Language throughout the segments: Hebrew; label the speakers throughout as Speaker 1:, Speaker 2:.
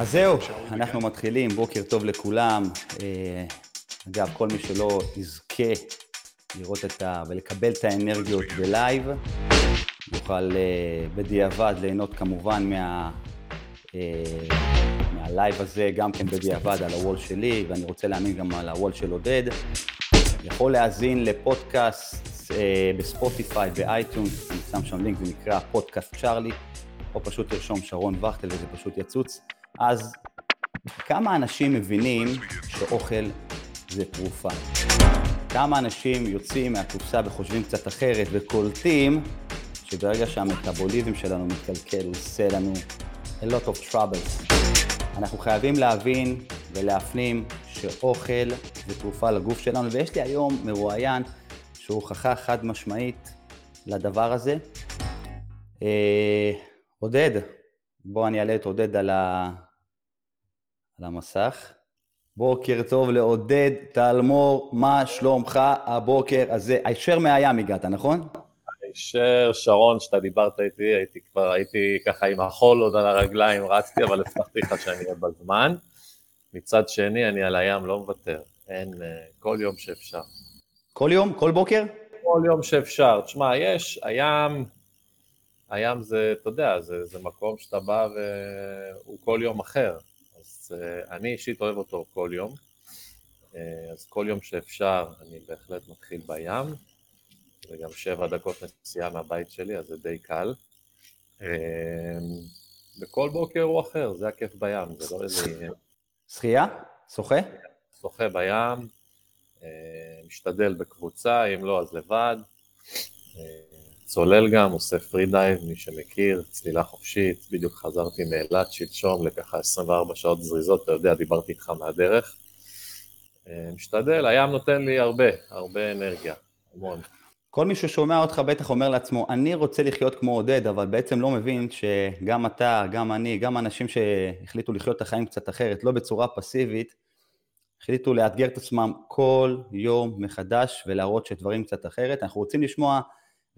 Speaker 1: אז זהו, אנחנו מתחילים, בוקר טוב לכולם. אה, אגב, כל מי שלא יזכה לראות את ה... ולקבל את האנרגיות בלייב, יוכל אה, בדיעבד ליהנות כמובן מה... אה, מהלייב הזה, גם כן בדיעבד על ה wall שלי, ואני רוצה להאמין גם על ה wall של עודד. יכול להאזין לפודקאסט ב Spotify, ב iTunes, אני שם שם לינק, זה נקרא פודקאסט צ'ארלי, או פשוט תרשום שרון וכטל וזה פשוט יצוץ. אז כמה אנשים מבינים שאוכל זה תרופה? כמה אנשים יוצאים מהקופסה וחושבים קצת אחרת וקולטים שברגע שהמטאבוליזם שלנו מתקלקל הוא עושה לנו a lot of troubles. אנחנו חייבים להבין ולהפנים שאוכל זה תרופה לגוף שלנו, ויש לי היום מרואיין שהוא הוכחה חד משמעית לדבר הזה. אה, עודד, בוא אני אעלה את עודד על. על המסך. בוקר טוב לעודד טלמור, מה שלומך הבוקר הזה? הישר מהים הגעת, נכון?
Speaker 2: הישר, שרון, שאתה דיברת איתי, הייתי כבר, הייתי ככה עם החול עוד על הרגליים, רצתי, אבל הבטחתי לך שאני אהיה בזמן. מצד שני, אני על הים לא מוותר, אין, אה, כל יום שאפשר.
Speaker 1: כל יום? כל בוקר?
Speaker 2: כל יום שאפשר. תשמע, יש, הים, הים זה, אתה יודע, זה, זה מקום שאתה בא והוא כל יום אחר. אז uh, אני אישית אוהב אותו כל יום. Uh, אז כל יום שאפשר אני בהחלט מתחיל בים. זה גם שבע דקות נסיעה מהבית שלי, אז זה די קל. Uh, וכל בוקר הוא אחר, זה הכיף בים, זה לא איזה...
Speaker 1: שחייה? שוחה?
Speaker 2: שוחה בים, משתדל בקבוצה, אם לא אז לבד. צולל גם, עושה פרי דייב, מי שמכיר, צלילה חופשית, בדיוק חזרתי מאילת שלשום לככה 24 שעות זריזות, אתה יודע, דיברתי איתך מהדרך. אה, משתדל, הים נותן לי הרבה, הרבה אנרגיה, המון.
Speaker 1: כל מי ששומע אותך בטח אומר לעצמו, אני רוצה לחיות כמו עודד, אבל בעצם לא מבין שגם אתה, גם אני, גם אנשים שהחליטו לחיות את החיים קצת אחרת, לא בצורה פסיבית, החליטו לאתגר את עצמם כל יום מחדש ולהראות שדברים קצת אחרת. אנחנו רוצים לשמוע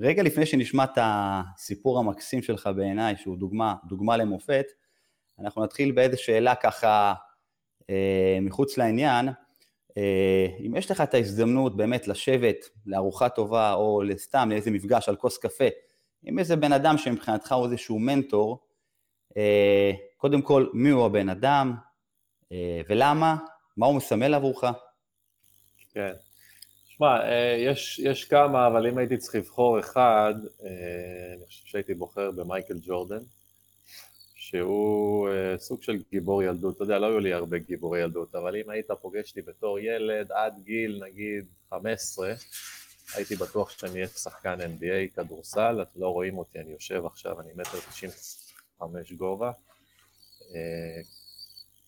Speaker 1: רגע לפני שנשמע את הסיפור המקסים שלך בעיניי, שהוא דוגמה, דוגמה למופת, אנחנו נתחיל באיזו שאלה ככה אה, מחוץ לעניין. אה, אם יש לך את ההזדמנות באמת לשבת לארוחה טובה או סתם לאיזה מפגש על כוס קפה עם איזה בן אדם שמבחינתך הוא איזשהו מנטור, אה, קודם כל מי הוא הבן אדם אה, ולמה, מה הוא מסמל עבורך?
Speaker 2: כן. שמע, אה, יש, יש כמה, אבל אם הייתי צריך לבחור אחד, אה, אני חושב שהייתי בוחר במייקל ג'ורדן, שהוא אה, סוג של גיבור ילדות, אתה יודע, לא היו לי הרבה גיבורי ילדות, אבל אם היית פוגש אותי בתור ילד עד גיל נגיד 15, הייתי בטוח שאני אהיה שחקן NBA, כדורסל, אתם לא רואים אותי, אני יושב עכשיו, אני מטר 95 גובה.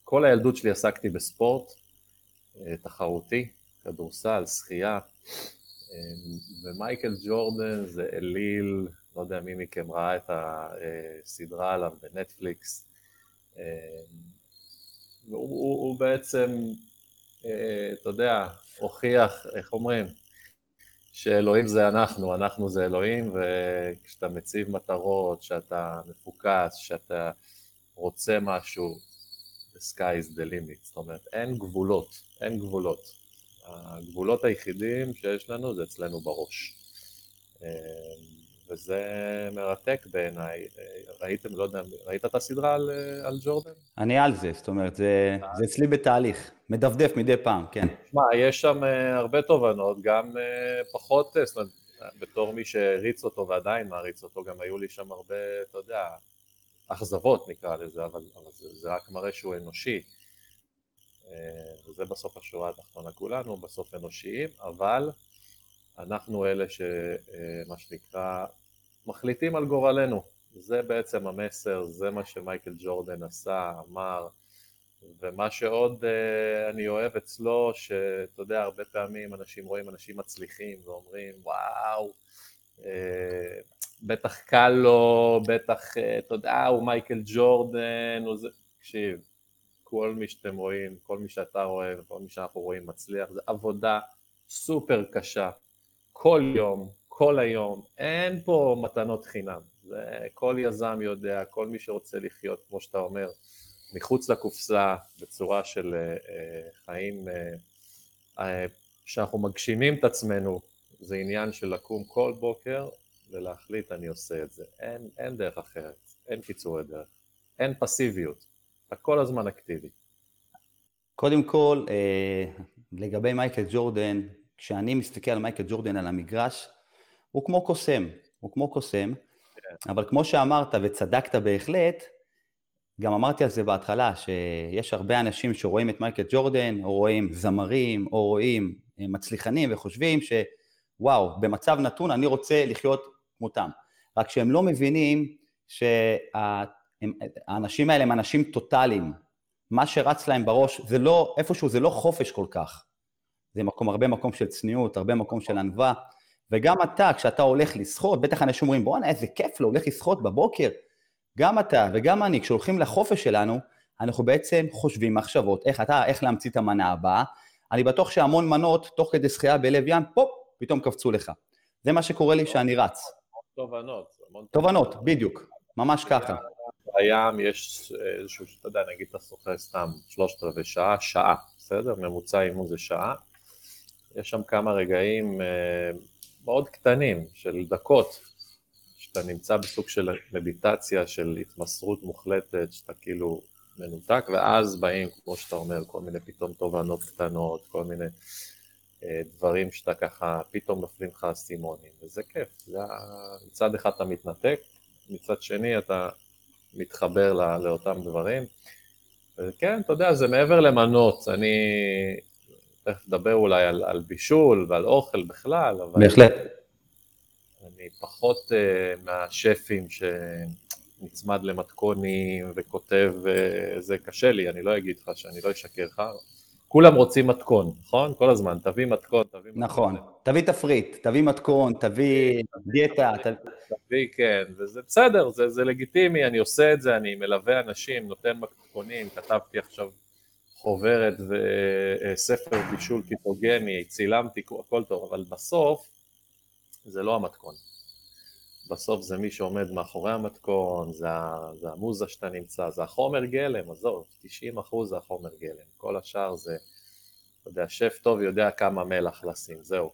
Speaker 2: כל הילדות שלי עסקתי בספורט תחרותי, כדורסל, שחייה, אמ, ומייקל ג'ורדן זה אליל, לא יודע מי מכם ראה את הסדרה עליו בנטפליקס, אמ, הוא, הוא, הוא בעצם, אה, אתה יודע, הוכיח, איך אומרים, שאלוהים זה אנחנו, אנחנו זה אלוהים, וכשאתה מציב מטרות, שאתה מפוקס, שאתה רוצה משהו, the sky is the limit, זאת אומרת, אין גבולות, אין גבולות. הגבולות היחידים שיש לנו זה אצלנו בראש. אה, וזה מרתק בעיניי. ראיתם, לא יודע, ראית את הסדרה על, אה, על ג'ורדן?
Speaker 1: אני על זה, זאת אומרת, זה, זה אצלי בתהליך, מדפדף מדי פעם, כן.
Speaker 2: שמע, יש שם אה, הרבה תובנות, גם פחות, זאת אומרת, בתור מי שהריץ אותו ועדיין מעריץ אותו, גם היו לי שם הרבה, אתה יודע, אכזבות נקרא לזה, אבל, אבל זה, זה רק מראה שהוא אנושי. וזה אה, בסוף השורה התחתונה. כולנו, בסוף אנושיים, אבל אנחנו אלה שמה שנקרא מחליטים על גורלנו, זה בעצם המסר, זה מה שמייקל ג'ורדן עשה, אמר, ומה שעוד uh, אני אוהב אצלו, שאתה יודע, הרבה פעמים אנשים רואים אנשים מצליחים ואומרים, וואו, בטח קל לו, בטח, אתה יודע, הוא מייקל ג'ורדן, הוא זה, תקשיב, כל מי שאתם רואים, כל מי שאתה רואה וכל מי שאנחנו רואים מצליח, זה עבודה סופר קשה, כל יום, כל היום, אין פה מתנות חינם, זה כל יזם יודע, כל מי שרוצה לחיות, כמו שאתה אומר, מחוץ לקופסה, בצורה של חיים שאנחנו מגשימים את עצמנו, זה עניין של לקום כל בוקר ולהחליט אני עושה את זה. אין, אין דרך אחרת, אין קיצורי דרך, אין פסיביות, אתה כל הזמן אקטיבי.
Speaker 1: קודם כל, לגבי מייקל ג'ורדן, כשאני מסתכל על מייקל ג'ורדן על המגרש, הוא כמו קוסם, הוא כמו קוסם, כן. אבל כמו שאמרת וצדקת בהחלט, גם אמרתי על זה בהתחלה, שיש הרבה אנשים שרואים את מייקל ג'ורדן, או רואים זמרים, או רואים אה, מצליחנים וחושבים שוואו, במצב נתון אני רוצה לחיות כמותם. רק שהם לא מבינים שהאנשים האלה הם אנשים טוטאליים. מה שרץ להם בראש זה לא, איפשהו זה לא חופש כל כך. זה מקום, הרבה מקום של צניעות, הרבה מקום של ענווה. וגם אתה, כשאתה הולך לשחות, בטח אנשים אומרים, בואנה, איזה כיף לו, הולך לשחות בבוקר. גם אתה וגם אני, כשהולכים לחופש שלנו, אנחנו בעצם חושבים מחשבות, איך אתה, איך להמציא את המנה הבאה. אני בטוח שהמון מנות, תוך כדי שחייה בלב ים, פופ, פתאום קפצו לך. זה מה שקורה לי כשאני רץ.
Speaker 2: תובנות.
Speaker 1: תובנות, בדיוק, ממש ככה.
Speaker 2: בים יש איזשהו, אתה יודע, נגיד אתה שוחה סתם שלושת רבעי שעה, שעה, בסדר? ממוצע אימון זה שעה. יש שם כמה רגעים אה, מאוד קטנים של דקות, שאתה נמצא בסוג של מדיטציה, של התמסרות מוחלטת, שאתה כאילו מנותק, ואז באים, כמו שאתה אומר, כל מיני פתאום תובנות קטנות, כל מיני אה, דברים שאתה ככה, פתאום נופלים לך אסימונים, וזה כיף, זה מצד אחד אתה מתנתק, מצד שני אתה מתחבר לא, לאותם דברים, וכן, אתה יודע, זה מעבר למנות, אני תכף נדבר אולי על, על בישול ועל אוכל בכלל, אבל...
Speaker 1: בהחלט.
Speaker 2: אני פחות uh, מהשפים שנצמד למתכונים וכותב, uh, זה קשה לי, אני לא אגיד לך שאני לא אשקר לך. כולם רוצים מתכון, נכון? כל הזמן, תביא מתכון, תביא מתכון.
Speaker 1: נכון, תביא תפריט, תביא מתכון, תביא דיאטה.
Speaker 2: תביא, כן, וזה בסדר, זה, זה לגיטימי, אני עושה את זה, אני מלווה אנשים, נותן מתכונים, כתבתי עכשיו חוברת וספר בישול קיטוגני, צילמתי, הכל טוב, אבל בסוף זה לא המתכון. בסוף זה מי שעומד מאחורי המתכון, זה, זה המוזה שאתה נמצא, זה החומר גלם, עזוב, 90 אחוז זה החומר גלם, כל השאר זה, אתה יודע, שף טוב יודע כמה מלח לשים, זהו.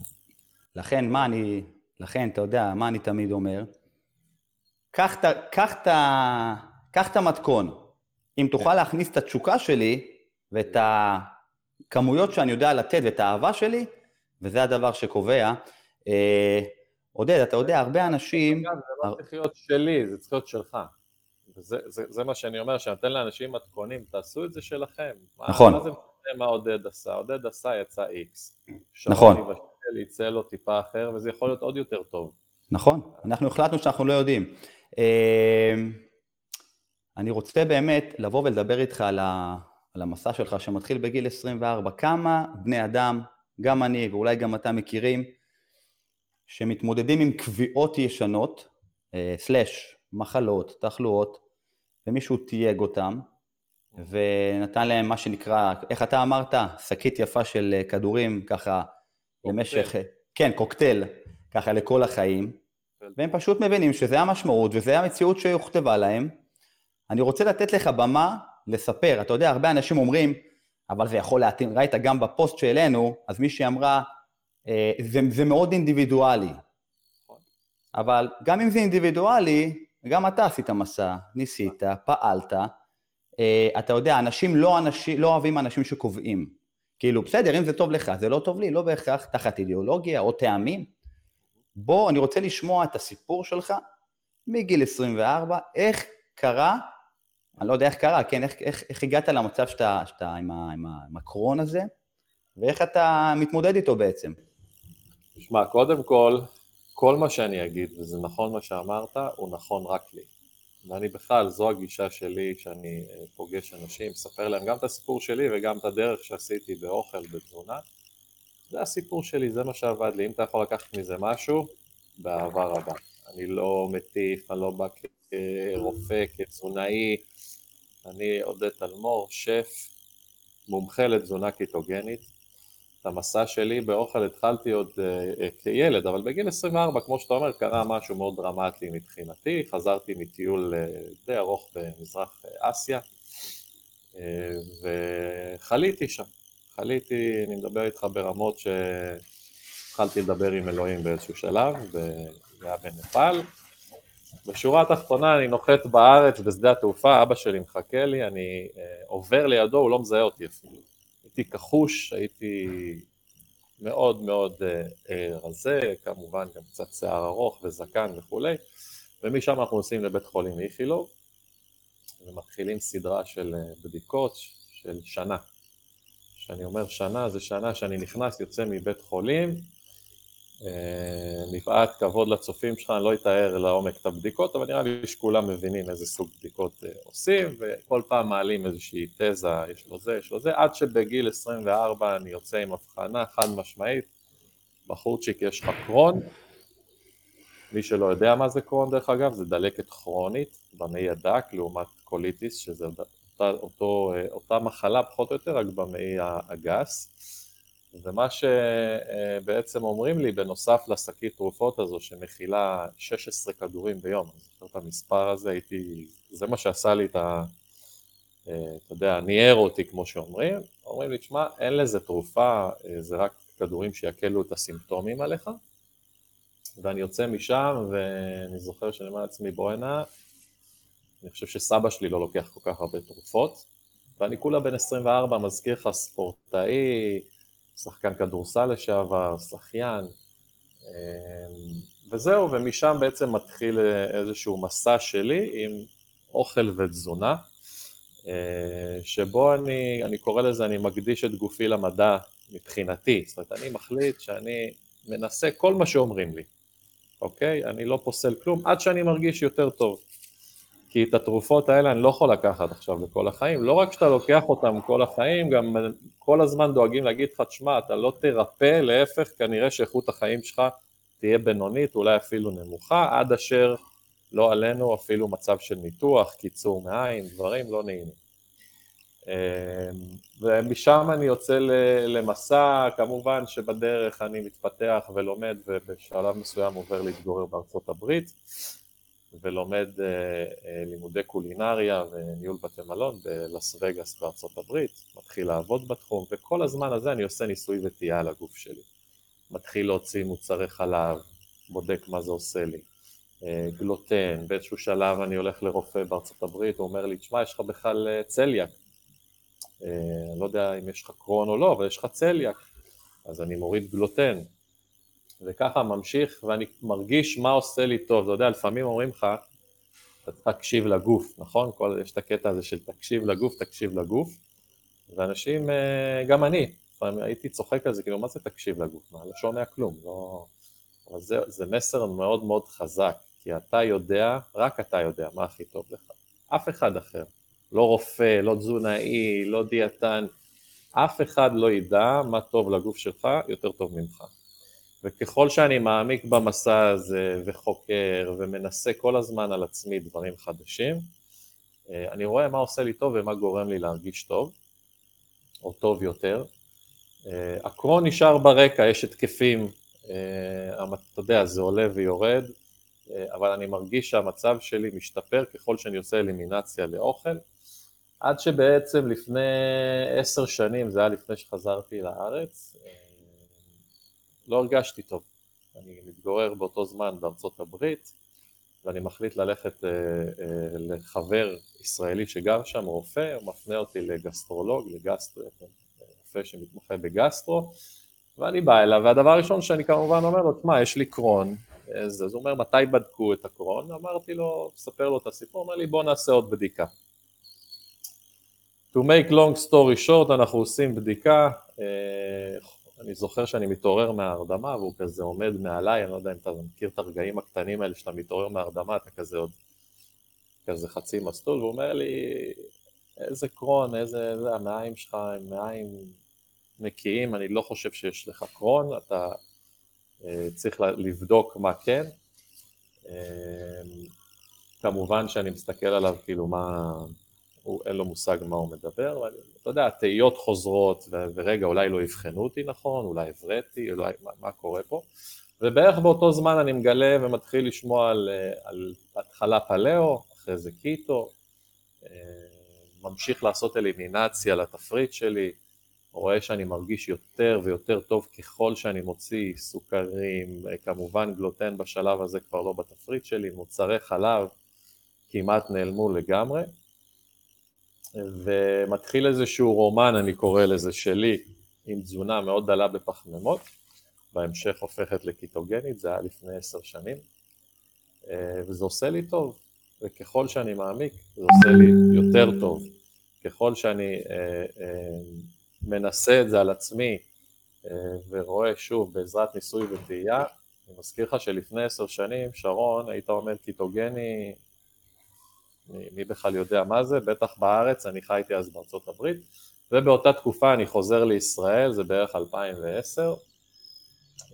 Speaker 1: לכן, מה אני, לכן, אתה יודע, מה אני תמיד אומר? קח את המתכון, אם תוכל להכניס את התשוקה שלי, ואת הכמויות שאני יודע לתת ואת האהבה שלי, וזה הדבר שקובע. עודד, אתה יודע, הרבה אנשים...
Speaker 2: זה לא צריך להיות שלי, זה צריך להיות שלך. זה, זה מה שאני אומר, שאני נותן לאנשים מתכונים, תעשו את זה שלכם.
Speaker 1: נכון.
Speaker 2: מה זה משנה מה עודד עשה? עודד עשה, יצא איקס.
Speaker 1: נכון.
Speaker 2: שבשל יצא לו טיפה אחר, וזה יכול להיות עוד יותר טוב.
Speaker 1: נכון, אנחנו החלטנו שאנחנו לא יודעים. אה, אני רוצה באמת לבוא ולדבר איתך על, ה, על המסע שלך שמתחיל בגיל 24, כמה בני אדם, גם אני ואולי גם אתה מכירים, שמתמודדים עם קביעות ישנות, אה, סלאש מחלות, תחלואות, ומישהו תייג אותם, ונתן להם מה שנקרא, איך אתה אמרת? שקית יפה של אה, כדורים, ככה, קוקטל. למשך, כן, קוקטייל, ככה לכל החיים, והם פשוט מבינים שזה המשמעות וזה המציאות שהוכתבה להם. אני רוצה לתת לך במה לספר. אתה יודע, הרבה אנשים אומרים, אבל זה יכול להתאים, ראית גם בפוסט שהעלינו, אז מישהי אמרה, אה, זה, זה מאוד אינדיבידואלי. אבל גם אם זה אינדיבידואלי, גם אתה עשית מסע, ניסית, פעלת. אה, אתה יודע, אנשים לא, אנשים, לא אוהבים אנשים שקובעים. כאילו, בסדר, אם זה טוב לך, זה לא טוב לי, לא בהכרח תחת אידיאולוגיה או טעמים. בוא, אני רוצה לשמוע את הסיפור שלך מגיל 24, איך קרה אני לא יודע איך קרה, כן, איך, איך, איך הגעת למצב שאתה, שאתה עם, ה, עם, ה, עם הקרון הזה, ואיך אתה מתמודד איתו בעצם?
Speaker 2: תשמע, קודם כל, כל מה שאני אגיד, וזה נכון מה שאמרת, הוא נכון רק לי. ואני בכלל, זו הגישה שלי, שאני אה, פוגש אנשים, מספר להם גם את הסיפור שלי וגם את הדרך שעשיתי באוכל, בתזונה. זה הסיפור שלי, זה מה שעבד לי. אם אתה יכול לקחת מזה משהו, באהבה רבה. אני לא מטיף, אני לא בא כרופא, כתזונאי, אני עודד תלמור, שף, מומחה לתזונה קיטוגנית. את המסע שלי באוכל התחלתי עוד uh, כילד, אבל בגיל 24, כמו שאתה אומר, קרה משהו מאוד דרמטי מבחינתי, חזרתי מטיול uh, די ארוך במזרח אסיה, וחליתי שם. חליתי, אני מדבר איתך ברמות שהתחלתי לדבר עם אלוהים באיזשהו שלב, זה היה בנפאל. בשורה התחתונה אני נוחת בארץ בשדה התעופה, אבא שלי מחכה לי, אני uh, עובר לידו, הוא לא מזהה אותי אפילו. הייתי כחוש, הייתי מאוד מאוד uh, רזה, כמובן גם קצת שיער ארוך וזקן וכולי, ומשם אנחנו נוסעים לבית חולים איכילוב, ומתחילים סדרה של בדיקות של שנה. כשאני אומר שנה, זה שנה שאני נכנס, יוצא מבית חולים, אה, מפאת כבוד לצופים שלך, אני לא אתאר לעומק את הבדיקות, אבל נראה לי שכולם מבינים איזה סוג בדיקות אה, עושים, וכל פעם מעלים איזושהי תזה, יש לו זה, יש לו זה, עד שבגיל 24 אני יוצא עם הבחנה חד משמעית, בחורצ'יק יש לך קרוהן, מי שלא יודע מה זה קרוהן דרך אגב, זה דלקת כרונית במעי הדק לעומת קוליטיס, שזה אותה, אותו, אה, אותה מחלה פחות או יותר, רק במעי הגס. ומה שבעצם אומרים לי, בנוסף לשקית תרופות הזו שמכילה 16 כדורים ביום, אני זוכר את המספר הזה, הייתי, זה מה שעשה לי את ה... אה, אתה יודע, ניער אותי כמו שאומרים, אומרים לי, תשמע, אין לזה תרופה, אה, זה רק כדורים שיקלו את הסימפטומים עליך, ואני יוצא משם ואני זוכר שאני אומר לעצמי, בואנה, אני חושב שסבא שלי לא לוקח כל כך הרבה תרופות, ואני כולה בן 24, מזכיר לך ספורטאי, שחקן כדורסל לשעבר, שחיין, אמ, וזהו, ומשם בעצם מתחיל איזשהו מסע שלי עם אוכל ותזונה, אה, שבו אני, אני קורא לזה, אני מקדיש את גופי למדע מבחינתי, זאת אומרת, אני מחליט שאני מנסה כל מה שאומרים לי, אוקיי? אני לא פוסל כלום עד שאני מרגיש יותר טוב. כי את התרופות האלה אני לא יכול לקחת עכשיו לכל החיים, לא רק שאתה לוקח אותן כל החיים, גם כל הזמן דואגים להגיד לך, תשמע, אתה לא תרפא, להפך, כנראה שאיכות החיים שלך תהיה בינונית, אולי אפילו נמוכה, עד אשר לא עלינו אפילו מצב של ניתוח, קיצור מעין, דברים לא נעימים. אמ, ומשם אני יוצא למסע, כמובן שבדרך אני מתפתח ולומד ובשלב מסוים עובר להתגורר בארצות הברית. ולומד uh, uh, לימודי קולינריה וניהול בתי מלון בלאס וגאס בארצות הברית, מתחיל לעבוד בתחום, וכל הזמן הזה אני עושה ניסוי וטעייה על הגוף שלי. מתחיל להוציא מוצרי חלב, בודק מה זה עושה לי, uh, גלוטן, באיזשהו שלב אני הולך לרופא בארצות הברית, הוא אומר לי, תשמע, יש לך בכלל צליאק. אני לא יודע אם יש לך קרון או לא, אבל יש לך צליאק. אז אני מוריד גלוטן, וככה ממשיך, ואני מרגיש מה עושה לי טוב. אתה יודע, לפעמים אומרים לך, אתה תקשיב לגוף, נכון? כל, יש את הקטע הזה של תקשיב לגוף, תקשיב לגוף, ואנשים, אה, גם אני, לפעמים הייתי צוחק על זה, כאילו, מה זה תקשיב לגוף? מה, לא שומע כלום, לא... אבל זה, זה מסר מאוד מאוד חזק, כי אתה יודע, רק אתה יודע מה הכי טוב לך. אף אחד אחר, לא רופא, לא תזונאי, לא דיאטן, אף אחד לא ידע מה טוב לגוף שלך יותר טוב ממך. וככל שאני מעמיק במסע הזה וחוקר ומנסה כל הזמן על עצמי דברים חדשים, אה, אני רואה מה עושה לי טוב ומה גורם לי להרגיש טוב, או טוב יותר. אה, הקרון נשאר ברקע, יש התקפים, אה, אתה יודע, זה עולה ויורד, אבל אני מרגיש שהמצב שלי משתפר ככל שאני עושה אלימינציה לאוכל, עד שבעצם לפני עשר שנים, זה היה לפני שחזרתי לארץ, לא הרגשתי טוב. אני מתגורר באותו זמן בארצות הברית, ואני מחליט ללכת אה, אה, לחבר ישראלי שגר שם, רופא, הוא מפנה אותי לגסטרולוג, לגסטרו, רופא שמתמחה בגסטרו, ואני בא אליו, והדבר הראשון שאני כמובן אומר לו, תשמע, יש לי קרון, אז הוא אומר, מתי בדקו את הקרון? אמרתי לו, ספר לו את הסיפור, אומר לי, בוא נעשה עוד בדיקה. To make long story short, אנחנו עושים בדיקה, אה, אני זוכר שאני מתעורר מההרדמה והוא כזה עומד מעליי, אני לא יודע אם אתה מכיר את הרגעים הקטנים האלה שאתה מתעורר מההרדמה, אתה כזה עוד כזה חצי מסלול, והוא אומר לי, איזה קרון, איזה, זה, המעיים שלך הם מעיים נקיים, אני לא חושב שיש לך קרון, אתה אה, צריך לבדוק מה כן. אה, כמובן שאני מסתכל עליו כאילו מה, הוא, אין לו מושג מה הוא מדבר, ואני, אתה יודע, תהיות חוזרות, ו, ורגע, אולי לא יבחנו אותי נכון, אולי הבראתי, אולי, מה, מה קורה פה, ובערך באותו זמן אני מגלה ומתחיל לשמוע על, על התחלה פלאו, אחרי זה קיטו, אה, ממשיך לעשות אלימינציה לתפריט שלי, רואה שאני מרגיש יותר ויותר טוב ככל שאני מוציא סוכרים, כמובן גלוטן בשלב הזה כבר לא בתפריט שלי, מוצרי חלב כמעט נעלמו לגמרי, ומתחיל איזשהו רומן, אני קורא לזה, שלי, עם תזונה מאוד דלה בפחמימות, בהמשך הופכת לקיטוגנית, זה היה לפני עשר שנים, וזה עושה לי טוב, וככל שאני מעמיק זה עושה לי יותר טוב. ככל שאני אה, אה, מנסה את זה על עצמי אה, ורואה שוב בעזרת ניסוי וטעייה, אני מזכיר לך שלפני עשר שנים, שרון, היית עומד קיטוגני, מי, בכלל יודע מה זה, בטח בארץ, אני חייתי אז בארצות הברית, ובאותה תקופה אני חוזר לישראל, זה בערך 2010,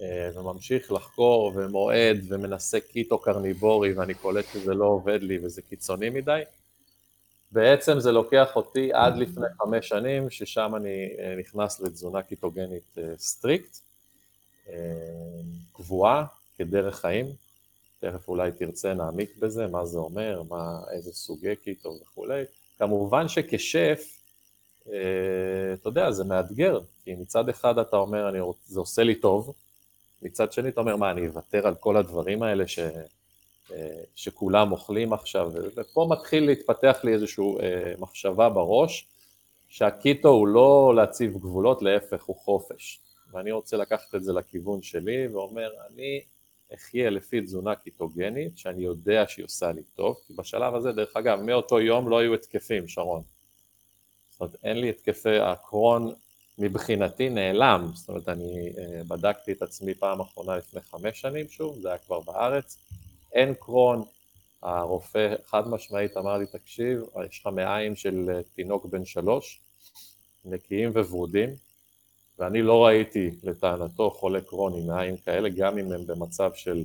Speaker 2: אה, וממשיך לחקור ולומד ומנסה קיטו קרניבורי ואני קולט שזה לא עובד לי וזה קיצוני מדי. בעצם זה לוקח אותי עד לפני חמש שנים, ששם אני אה, נכנס לתזונה קיטוגנית אה, strict, קבועה, כדרך חיים, תכף אולי תרצה נעמיק בזה, מה זה אומר, מה, איזה סוגי קיטו וכולי. כמובן שכשף, אתה יודע, זה מאתגר, כי מצד אחד אתה אומר, אני רוצ... זה עושה לי טוב, מצד שני אתה אומר, מה, אני אוותר על כל הדברים האלה ש, אה, שכולם אוכלים עכשיו, ופה מתחיל להתפתח לי איזושהי אה, מחשבה בראש, שהקיטו הוא לא להציב גבולות, להפך, הוא חופש. ואני רוצה לקחת את זה לכיוון שלי, ואומר, אני אחיה לפי תזונה קיטוגנית, שאני יודע שהיא עושה לי טוב, כי בשלב הזה, דרך אגב, מאותו יום לא היו התקפים, שרון. זאת אומרת, אין לי התקפי, הקרון מבחינתי נעלם, זאת אומרת אני אה, בדקתי את עצמי פעם אחרונה לפני חמש שנים שוב, זה היה כבר בארץ, אין קרון, הרופא חד משמעית אמר לי תקשיב, יש לך מעיים של אה, תינוק בן שלוש, נקיים וורודים, ואני לא ראיתי לטענתו חולה קרון עם מעיים כאלה, גם אם הם במצב של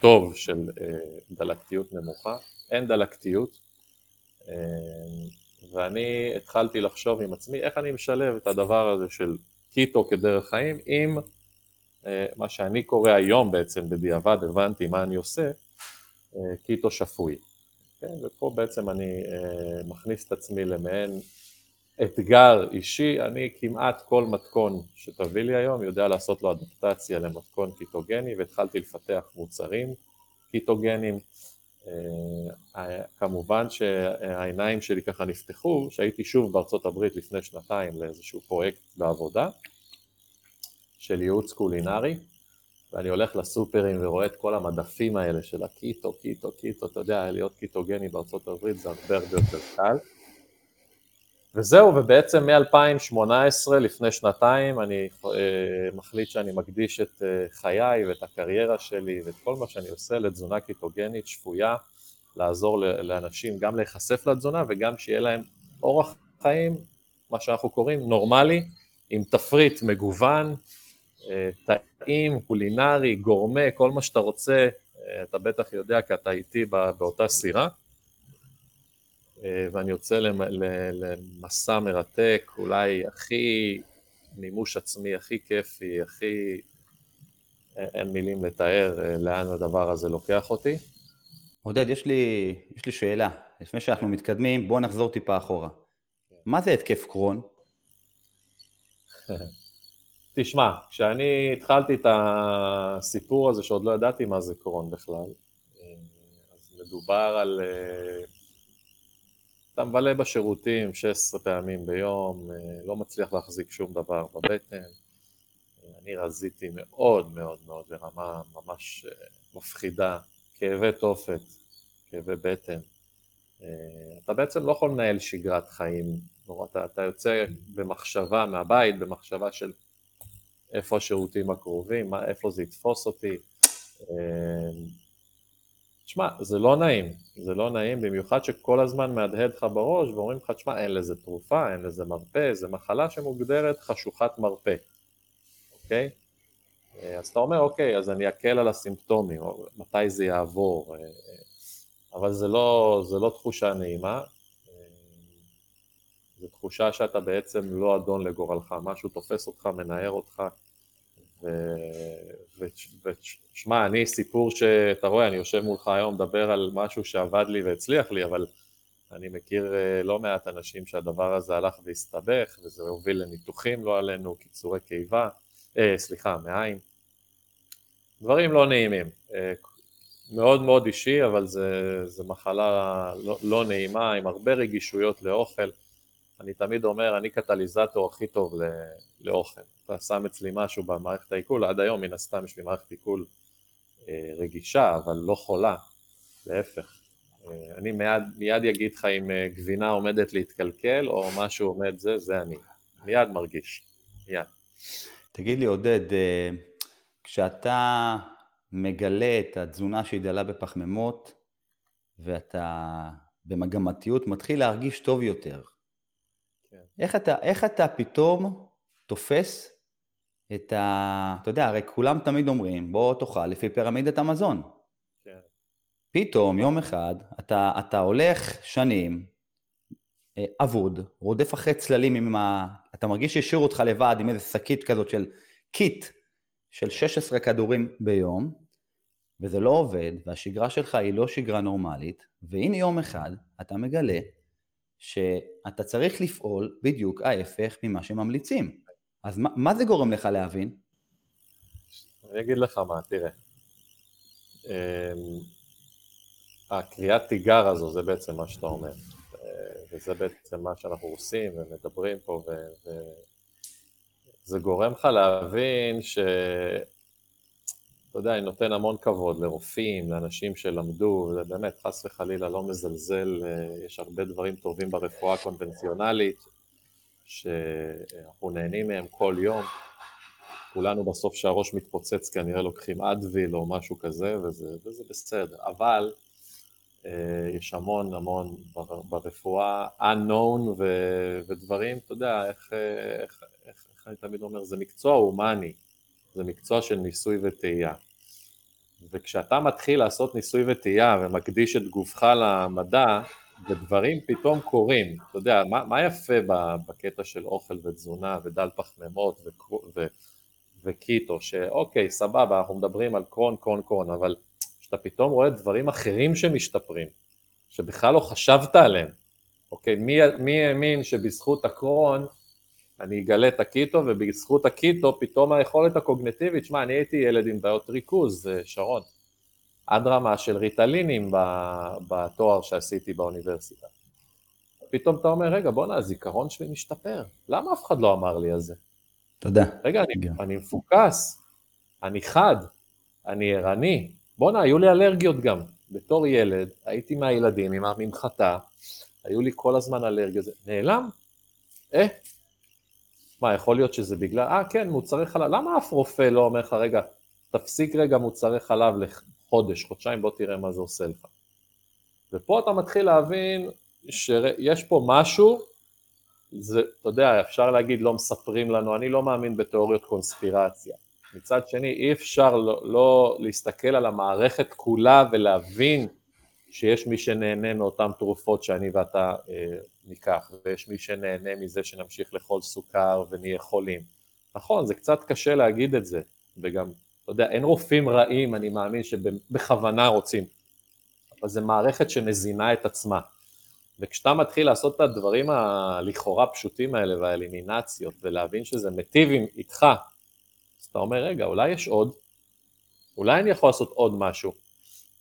Speaker 2: טוב של אה, דלקתיות נמוכה, אין דלקתיות, ואני התחלתי לחשוב עם עצמי איך אני משלב את הדבר הזה של קיטו כדרך חיים עם אה, מה שאני קורא היום בעצם בדיעבד, הבנתי מה אני עושה, אה, קיטו שפוי. כן? ופה בעצם אני אה, מכניס את עצמי למעין אתגר אישי, אני כמעט כל מתכון שתביא לי היום יודע לעשות לו אדפטציה למתכון קיטוגני והתחלתי לפתח מוצרים קיטוגנים אה, כמובן שהעיניים שלי ככה נפתחו, שהייתי שוב בארצות הברית לפני שנתיים לאיזשהו פרויקט בעבודה של ייעוץ קולינרי, ואני הולך לסופרים ורואה את כל המדפים האלה של הקיטו, קיטו, קיטו, אתה יודע, להיות קיטוגני בארצות הברית זה הרבה הרבה יותר קל. וזהו, ובעצם מ-2018, לפני שנתיים, אני אה, מחליט שאני מקדיש את אה, חיי ואת הקריירה שלי ואת כל מה שאני עושה לתזונה קיטוגנית שפויה, לעזור לאנשים גם להיחשף לתזונה וגם שיהיה להם אורח חיים, מה שאנחנו קוראים נורמלי, עם תפריט מגוון, אה, טעים, קולינרי, גורמה, כל מה שאתה רוצה, אתה בטח יודע כי אתה איתי באותה סירה. אה, ואני יוצא למסע מרתק, אולי הכי מימוש עצמי, הכי כיפי, הכי... אין מילים לתאר אה, לאן הדבר הזה לוקח אותי.
Speaker 1: עודד, יש לי, יש לי שאלה. לפני שאנחנו מתקדמים, בוא נחזור טיפה אחורה. מה זה התקף קרון?
Speaker 2: תשמע, כשאני התחלתי את הסיפור הזה, שעוד לא ידעתי מה זה קרון בכלל, אה, אז מדובר על אתה מבלה בשירותים 16 פעמים ביום, אה, לא מצליח להחזיק שום דבר בבטן. אני רזיתי מאוד מאוד מאוד לרמה ממש אה, מפחידה, כאבי תופת, כאבי בטן. אה, אתה בעצם לא יכול לנהל שגרת חיים, אתה, אתה יוצא במחשבה מהבית, במחשבה של איפה השירותים הקרובים, איפה זה יתפוס אותי. תשמע, זה לא נעים, זה לא נעים, במיוחד שכל הזמן מהדהד לך בראש ואומרים לך, תשמע, אין לזה תרופה, אין לזה מרפא, זו מחלה שמוגדרת חשוכת מרפא, אוקיי? אה, אז אתה אומר, אוקיי, אז אני אקל על הסימפטומים, או מתי זה יעבור, אה, אה, אבל זה לא, זה לא תחושה נעימה, זו תחושה שאתה בעצם לא אדון לגורלך, משהו תופס אותך, מנער אותך, ושמע, אני סיפור שאתה רואה, אני יושב מולך היום, מדבר על משהו שעבד לי והצליח לי, אבל אני מכיר אה, לא מעט אנשים שהדבר הזה הלך והסתבך, וזה הוביל לניתוחים לא עלינו, קיצורי קיבה, אה, סליחה, מעיים. דברים לא נעימים. אה, מאוד מאוד אישי, אבל זה, זה מחלה לא, לא נעימה, עם הרבה רגישויות לאוכל. אני תמיד אומר, אני קטליזטור הכי טוב לאוכל. אתה שם אצלי משהו במערכת העיכול, עד היום מן הסתם יש לי מערכת עיכול אה, רגישה, אבל לא חולה, להפך. אה, אני מיד, מיד אגיד לך אם אה, גבינה עומדת להתקלקל או משהו עומד זה, זה אני. מיד מרגיש, מיד.
Speaker 1: תגיד לי עודד, כשאתה מגלה את התזונה שהיא דלה בפחמימות ואתה במגמתיות מתחיל להרגיש טוב יותר. איך, אתה, איך אתה פתאום תופס את ה... אתה יודע, הרי כולם תמיד אומרים, בוא תאכל לפי פירמידת המזון. כן. פתאום, יום אחד, אתה, אתה הולך שנים, אה, אבוד, רודף אחרי צללים עם ה... אתה מרגיש שהשאירו אותך לבד עם איזה שקית כזאת של קיט של 16 כדורים ביום, וזה לא עובד, והשגרה שלך היא לא שגרה נורמלית, והנה יום אחד אתה מגלה שאתה צריך לפעול בדיוק ההפך ממה שממליצים. אז מה, מה זה גורם לך להבין?
Speaker 2: אני אגיד לך מה, תראה. אמ, הקריאת תיגר הזו, זה בעצם מה שאתה אומר. וזה בעצם מה שאנחנו עושים ומדברים פה, וזה גורם לך להבין ש... אתה יודע, אני נותן המון כבוד לרופאים, לאנשים שלמדו, וזה באמת, חס וחלילה, לא מזלזל, אה, יש הרבה דברים טובים ברפואה הקונבנציונלית, שאנחנו נהנים מהם כל יום. כולנו בסוף שהראש מתפוצץ כנראה לוקחים אדוויל או משהו כזה, וזה, וזה בסדר. אבל אה, יש המון המון ברפואה unknown ו, ודברים, אתה יודע, איך, איך, איך, איך אני תמיד אומר, זה מקצוע הומני, זה מקצוע של ניסוי וטעייה. וכשאתה מתחיל לעשות ניסוי וטעייה ומקדיש את גופך למדע, ודברים פתאום קורים, אתה יודע, מה, מה יפה בקטע של אוכל ותזונה ודל פחמימות ו, ו, וקיטו, שאוקיי, סבבה, אנחנו מדברים על קרון, קרון, קרון, אבל כשאתה פתאום רואה דברים אחרים שמשתפרים, שבכלל לא חשבת עליהם, אוקיי, מי, מי האמין שבזכות הקרון אני אגלה את הקיטו, ובזכות הקיטו פתאום היכולת הקוגנטיבית, שמע, אני הייתי ילד עם בעיות ריכוז, אה, שרון, עד רמה של ריטלינים בתואר שעשיתי באוניברסיטה. פתאום אתה אומר, רגע, בואנה, הזיכרון שלי משתפר, למה אף אחד לא אמר לי על זה?
Speaker 1: תודה.
Speaker 2: רגע, אני, אני מפוקס, אני חד, אני ערני, בואנה, היו לי אלרגיות גם. בתור ילד, הייתי מהילדים עם הממחטה, היו לי כל הזמן אלרגיות, נעלם? אה, מה, יכול להיות שזה בגלל, אה כן, מוצרי חלב, למה אף רופא לא אומר לך, רגע, תפסיק רגע מוצרי חלב לחודש, חודשיים, בוא תראה מה זה עושה לך. ופה אתה מתחיל להבין שיש פה משהו, זה, אתה יודע, אפשר להגיד לא מספרים לנו, אני לא מאמין בתיאוריות קונספירציה. מצד שני, אי אפשר לא, לא להסתכל על המערכת כולה ולהבין שיש מי שנהנה מאותן תרופות שאני ואתה אה, ניקח, ויש מי שנהנה מזה שנמשיך לאכול סוכר ונהיה חולים. נכון, זה קצת קשה להגיד את זה, וגם, אתה יודע, אין רופאים רעים, אני מאמין שבכוונה רוצים, אבל זה מערכת שמזינה את עצמה. וכשאתה מתחיל לעשות את הדברים הלכאורה פשוטים האלה והאלימינציות, ולהבין שזה מיטיב איתך, אז אתה אומר, רגע, אולי יש עוד, אולי אני יכול לעשות עוד משהו.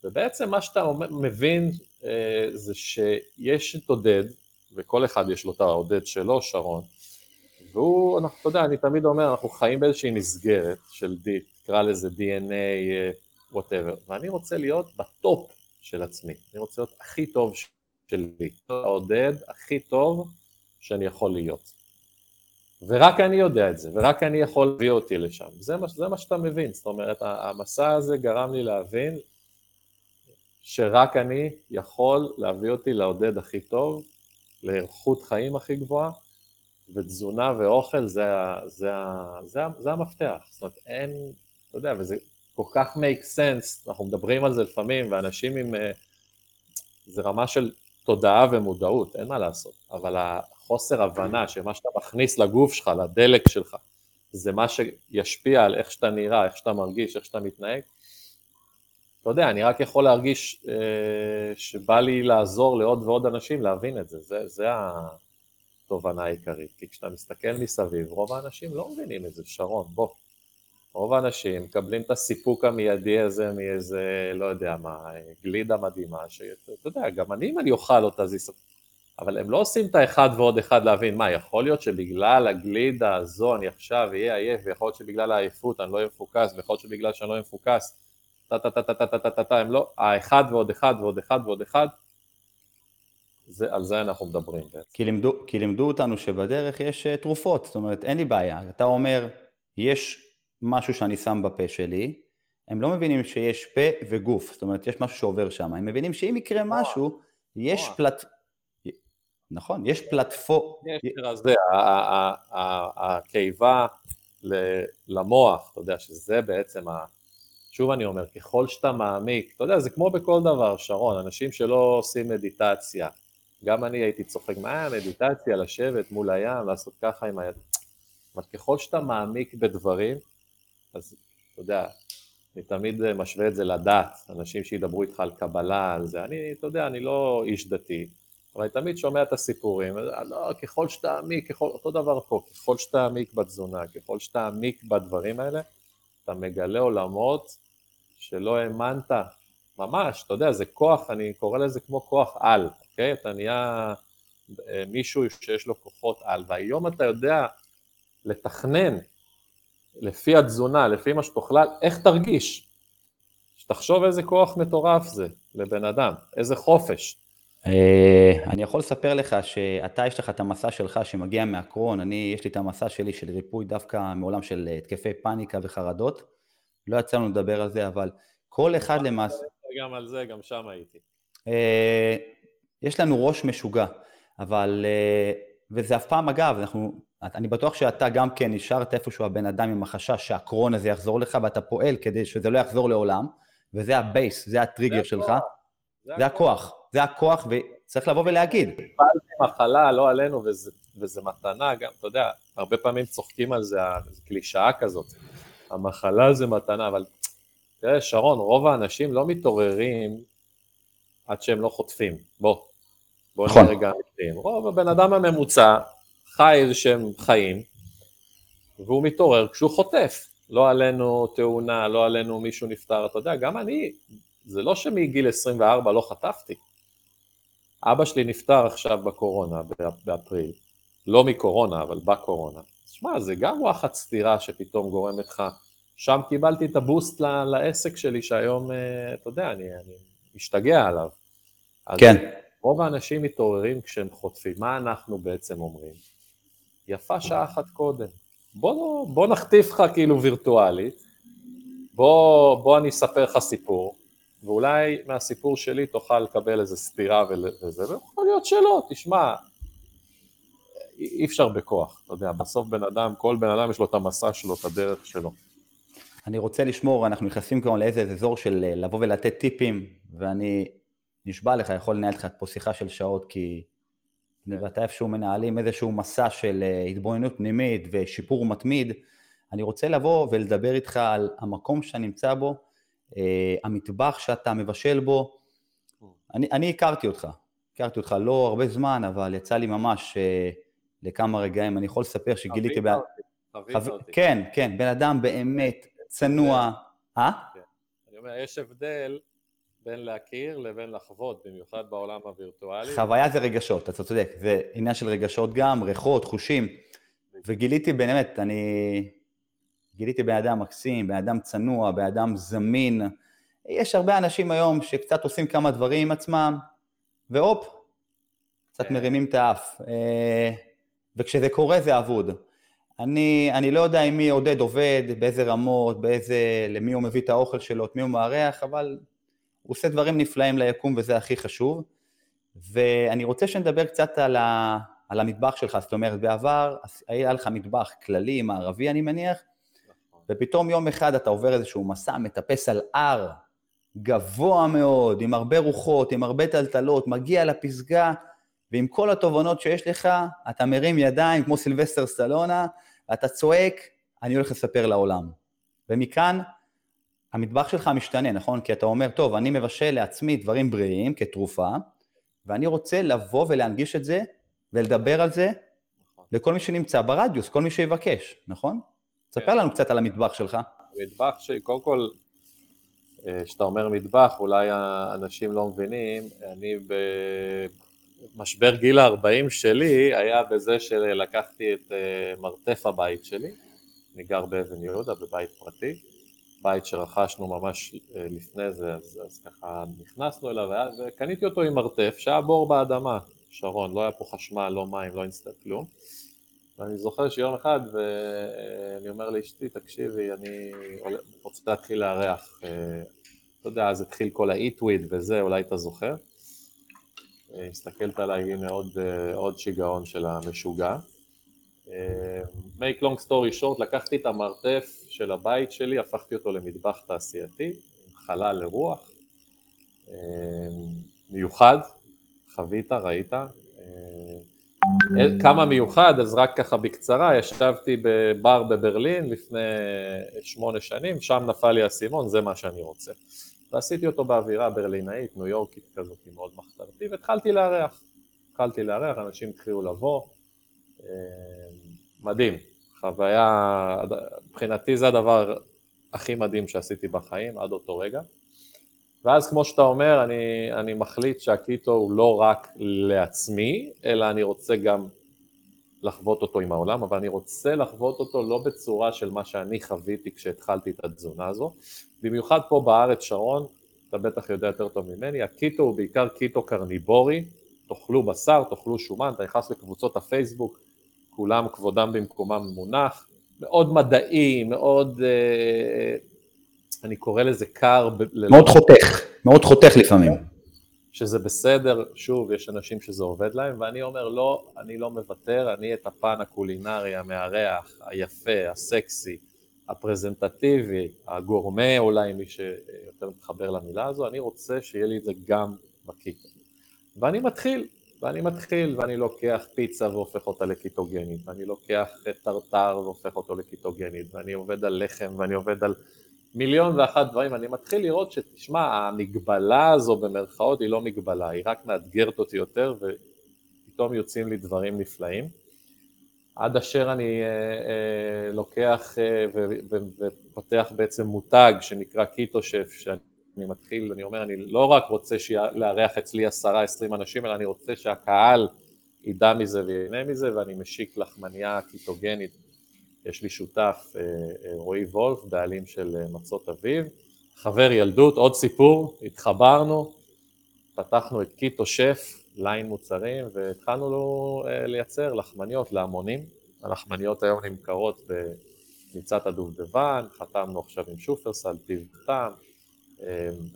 Speaker 2: ובעצם מה שאתה מבין אה, זה שיש את עודד, וכל אחד יש לו את העודד שלו, שרון, והוא, אנחנו, אתה יודע, אני תמיד אומר, אנחנו חיים באיזושהי מסגרת של, די, תקרא לזה DNA, whatever, אה, ואני רוצה להיות בטופ של עצמי, אני רוצה להיות הכי טוב שלי, העודד הכי טוב שאני יכול להיות. ורק אני יודע את זה, ורק אני יכול להביא אותי לשם. זה מה, זה מה שאתה מבין, זאת אומרת, המסע הזה גרם לי להבין שרק אני יכול להביא אותי לעודד הכי טוב, לאיכות חיים הכי גבוהה, ותזונה ואוכל זה, זה, זה, זה המפתח. זאת אומרת, אין, אתה יודע, וזה כל כך make sense, אנחנו מדברים על זה לפעמים, ואנשים עם... אה, זה רמה של תודעה ומודעות, אין מה לעשות, אבל החוסר הבנה שמה שאתה מכניס לגוף שלך, לדלק שלך, זה מה שישפיע על איך שאתה נראה, איך שאתה מרגיש, איך שאתה מתנהג, אתה יודע, אני רק יכול להרגיש אה, שבא לי לעזור לעוד ועוד אנשים להבין את זה, זה, זה התובנה העיקרית, כי כשאתה מסתכל מסביב, רוב האנשים לא מבינים את זה, שרון, בוא. רוב האנשים מקבלים את הסיפוק המיידי הזה מאיזה, לא יודע מה, גלידה מדהימה, שאתה יודע, גם אני אם אני אוכל אותה זה יספק. אבל הם לא עושים את האחד ועוד אחד להבין, מה, יכול להיות שבגלל הגלידה הזו אני עכשיו אהיה עייף, ויכול להיות שבגלל העייפות אני לא אהיה מפוקס, ויכול להיות שבגלל שאני לא אהיה מפוקס, טה טה טה טה טה טה טה טה, הם לא, האחד ועוד אחד ועוד אחד ועוד אחד, זה, על זה אנחנו מדברים בעצם.
Speaker 1: כי לימדו, כי לימדו אותנו שבדרך יש uh, תרופות, זאת אומרת אין לי בעיה, אתה אומר יש משהו שאני שם בפה שלי, הם לא מבינים שיש פה וגוף, זאת אומרת יש משהו שעובר שם, הם מבינים שאם יקרה משהו, יש פלט... נכון, יש פלטפורמה...
Speaker 2: יש זה, הקיבה למוח, אתה יודע שזה בעצם ה... שוב אני אומר, ככל שאתה מעמיק, אתה יודע, זה כמו בכל דבר, שרון, אנשים שלא עושים מדיטציה, גם אני הייתי צוחק, מה מדיטציה, לשבת מול הים, לעשות ככה עם היד... אבל ככל שאתה מעמיק בדברים, אז אתה יודע, אני תמיד משווה את זה לדת, אנשים שידברו איתך על קבלה, על זה, אני, אתה יודע, אני לא איש דתי, אבל אני תמיד שומע את הסיפורים, לא, ככל שאתה עמיק, ככל, אותו דבר פה, ככל שאתה עמיק בתזונה, ככל שאתה עמיק בדברים האלה, אתה מגלה עולמות שלא האמנת, ממש, אתה יודע, זה כוח, אני קורא לזה כמו כוח על, אוקיי? אתה נהיה אה, מישהו שיש לו כוחות על, והיום אתה יודע לתכנן לפי התזונה, לפי מה שתאכל, איך תרגיש? שתחשוב איזה כוח מטורף זה לבן אדם, איזה חופש.
Speaker 1: אה, אני יכול לספר לך שאתה יש לך את המסע שלך שמגיע מהקרון, אני יש לי את המסע שלי של ריפוי דווקא מעולם של התקפי פאניקה וחרדות, לא יצא לנו לדבר על זה, אבל כל אחד למעשה...
Speaker 2: גם על זה, גם שם הייתי.
Speaker 1: אה, יש לנו ראש משוגע, אבל... אה, וזה אף פעם, אגב, אנחנו... אני בטוח שאתה גם כן נשארת איפשהו הבן אדם עם החשש שהקרון הזה יחזור לך, ואתה פועל כדי שזה לא יחזור לעולם, וזה הבייס, זה הטריגר זה שלך. זה, זה הכוח, זה הכוח, וצריך לבוא ולהגיד.
Speaker 2: קיבלתי מחלה, לא עלינו, וזה, וזה מתנה גם, אתה יודע, הרבה פעמים צוחקים על זה, קלישאה כזאת. המחלה זה מתנה, אבל תראה, שרון, רוב האנשים לא מתעוררים עד שהם לא חוטפים. בוא, בוא נכון. נראה רגע אמיתיים. רוב הבן אדם הממוצע חי איזה שהם חיים, והוא מתעורר כשהוא חוטף. לא עלינו תאונה, לא עלינו מישהו נפטר, אתה יודע, גם אני, זה לא שמגיל 24 לא חטפתי. אבא שלי נפטר עכשיו בקורונה, באפריל. לא מקורונה, אבל בקורונה. שמע, זה גם וואחד סתירה שפתאום גורמת לך שם קיבלתי את הבוסט לעסק שלי שהיום, אה, אתה יודע, אני, אני משתגע עליו.
Speaker 1: כן.
Speaker 2: רוב האנשים מתעוררים כשהם חוטפים. מה אנחנו בעצם אומרים? יפה שעה אחת קודם. בוא, בוא נחטיף לך כאילו וירטואלית, בוא, בוא אני אספר לך סיפור, ואולי מהסיפור שלי תוכל לקבל איזה סתירה וזה, ויכול להיות שלא, תשמע, אי אפשר בכוח, אתה יודע, בסוף בן אדם, כל בן אדם יש לו את המסע שלו, את הדרך שלו.
Speaker 1: אני רוצה לשמור, אנחנו נכנסים כבר לאיזה אזור של אה, לבוא ולתת טיפים, ואני נשבע לך, יכול לנהל לך פה שיחה של שעות, כי אני ואתה איפשהו מנהלים איזשהו מסע של אה, התבוננות פנימית ושיפור מתמיד. אני רוצה לבוא ולדבר איתך על המקום שאתה נמצא בו, המטבח שאתה מבשל בו. אני, אני הכרתי אותך, הכרתי אותך לא הרבה זמן, אבל יצא לי ממש לכמה רגעים, אני יכול לספר שגיליתי...
Speaker 2: חווית אותי.
Speaker 1: כן, כן, בן אדם באמת צנוע. אה? כן.
Speaker 2: אני אומר, יש הבדל בין להכיר לבין לחוות, במיוחד בעולם הווירטואלי.
Speaker 1: חוויה זה רגשות, אתה צודק, זה עניין של רגשות גם, ריחות, חושים. וגיליתי באמת, אני גיליתי בן אדם מקסים, בן אדם צנוע, בן אדם זמין. יש הרבה אנשים היום שקצת עושים כמה דברים עם עצמם, והופ, קצת כן. מרימים את האף. אה, וכשזה קורה זה אבוד. אני, אני לא יודע עם מי עודד עובד, באיזה רמות, באיזה, למי הוא מביא את האוכל שלו, את מי הוא מארח, אבל הוא עושה דברים נפלאים ליקום וזה הכי חשוב. ואני רוצה שנדבר קצת על, ה, על המטבח שלך, זאת אומרת, בעבר היה לך מטבח כללי, מערבי אני מניח, ופתאום יום אחד אתה עובר איזשהו מסע, מטפס על הר גבוה מאוד, עם הרבה רוחות, עם הרבה טלטלות, מגיע לפסגה, ועם כל התובנות שיש לך, אתה מרים ידיים כמו סילבסטר סטלונה, ואתה צועק, אני הולך לספר לעולם. ומכאן המטבח שלך משתנה, נכון? כי אתה אומר, טוב, אני מבשל לעצמי דברים בריאים כתרופה, ואני רוצה לבוא ולהנגיש את זה ולדבר על זה נכון. לכל מי שנמצא ברדיוס, כל מי שיבקש, נכון? תספר כן. לנו קצת על המטבח שלך.
Speaker 2: המטבח שלי, קודם כל, אה, כשאתה אומר מטבח, אולי האנשים לא מבינים, אני במשבר גיל ה-40 שלי היה בזה שלקחתי את אה, מרתף הבית שלי, אני גר באבן יהודה, בבית פרטי, בית שרכשנו ממש אה, לפני זה, אז, אז ככה נכנסנו אליו, וקניתי אותו עם מרתף, שהיה בור באדמה, שרון, לא היה פה חשמל, לא מים, לא אינסטנט כלום. ואני זוכר שיום אחד, ואני אומר לאשתי, תקשיבי, אני רוצה להתחיל לארח. אה, אתה יודע, אז התחיל כל ה-eatweed וזה, אולי אתה זוכר. אה, הסתכלת עליי, הנה עוד, עוד שיגעון של המשוגע. make long story short, לקחתי את המרתף של הבית שלי, הפכתי אותו למטבח תעשייתי, חלל לרוח, אה, מיוחד, חווית, ראית. אה, כמה מיוחד, אז רק ככה בקצרה, ישבתי בבר בברלין לפני שמונה שנים, שם נפל לי האסימון, זה מה שאני רוצה. ועשיתי אותו באווירה ברלינאית, ניו יורקית כזאת, מאוד מחתרתי, והתחלתי לארח. התחלתי לארח, אנשים התחילו לבוא. אה, מדהים, חוויה, מבחינתי זה הדבר הכי מדהים שעשיתי בחיים עד אותו רגע. ואז כמו שאתה אומר, אני, אני מחליט שהקיטו הוא לא רק לעצמי, אלא אני רוצה גם לחוות אותו עם העולם, אבל אני רוצה לחוות אותו לא בצורה של מה שאני חוויתי כשהתחלתי את התזונה הזו. במיוחד פה בארץ, שרון, אתה בטח יודע יותר טוב ממני, הקיטו הוא בעיקר קיטו קרניבורי, תאכלו בשר, תאכלו שומן, אתה נכנס לקבוצות הפייסבוק, כולם כבודם במקומם מונח, מאוד מדעי, מאוד, אה, אני קורא לזה קר.
Speaker 1: מאוד חותך, מאוד חותך לפעמים.
Speaker 2: שזה בסדר, שוב, יש אנשים שזה עובד להם, ואני אומר, לא, אני לא מוותר, אני את הפן הקולינרי, המארח, היפה, הסקסי, הפרזנטטיבי, הגורמה אולי, מי שיותר מתחבר למילה הזו, אני רוצה שיהיה לי את זה גם בקיטו. ואני מתחיל, ואני מתחיל ואני לוקח פיצה והופך אותה לקיטוגנית, ואני לוקח טרטר והופך אותו לקיטוגנית, ואני עובד על לחם ואני עובד על מיליון ואחת דברים, אני מתחיל לראות שתשמע, המגבלה הזו במרכאות היא לא מגבלה, היא רק מאתגרת אותי יותר ופתאום יוצאים לי דברים נפלאים. עד אשר אני אה, אה, לוקח אה, ופותח בעצם מותג שנקרא קיטו שף, שאני אני מתחיל, אני אומר, אני לא רק רוצה לארח אצלי עשרה, עשרים אנשים, אלא אני רוצה שהקהל ידע מזה וייהנה מזה, ואני משיק לחמניה קיטוגנית. יש לי שותף, אה, אה, רועי וולף, בעלים של אה, מצות אביב, חבר ילדות, עוד סיפור, התחברנו, פתחנו את Keto Chef, ליין מוצרים, והתחלנו לו לייצר לחמניות להמונים. הלחמניות היום נמכרות בניצת הדובדבן, חתמנו עכשיו עם שופרסל, טיב טעם,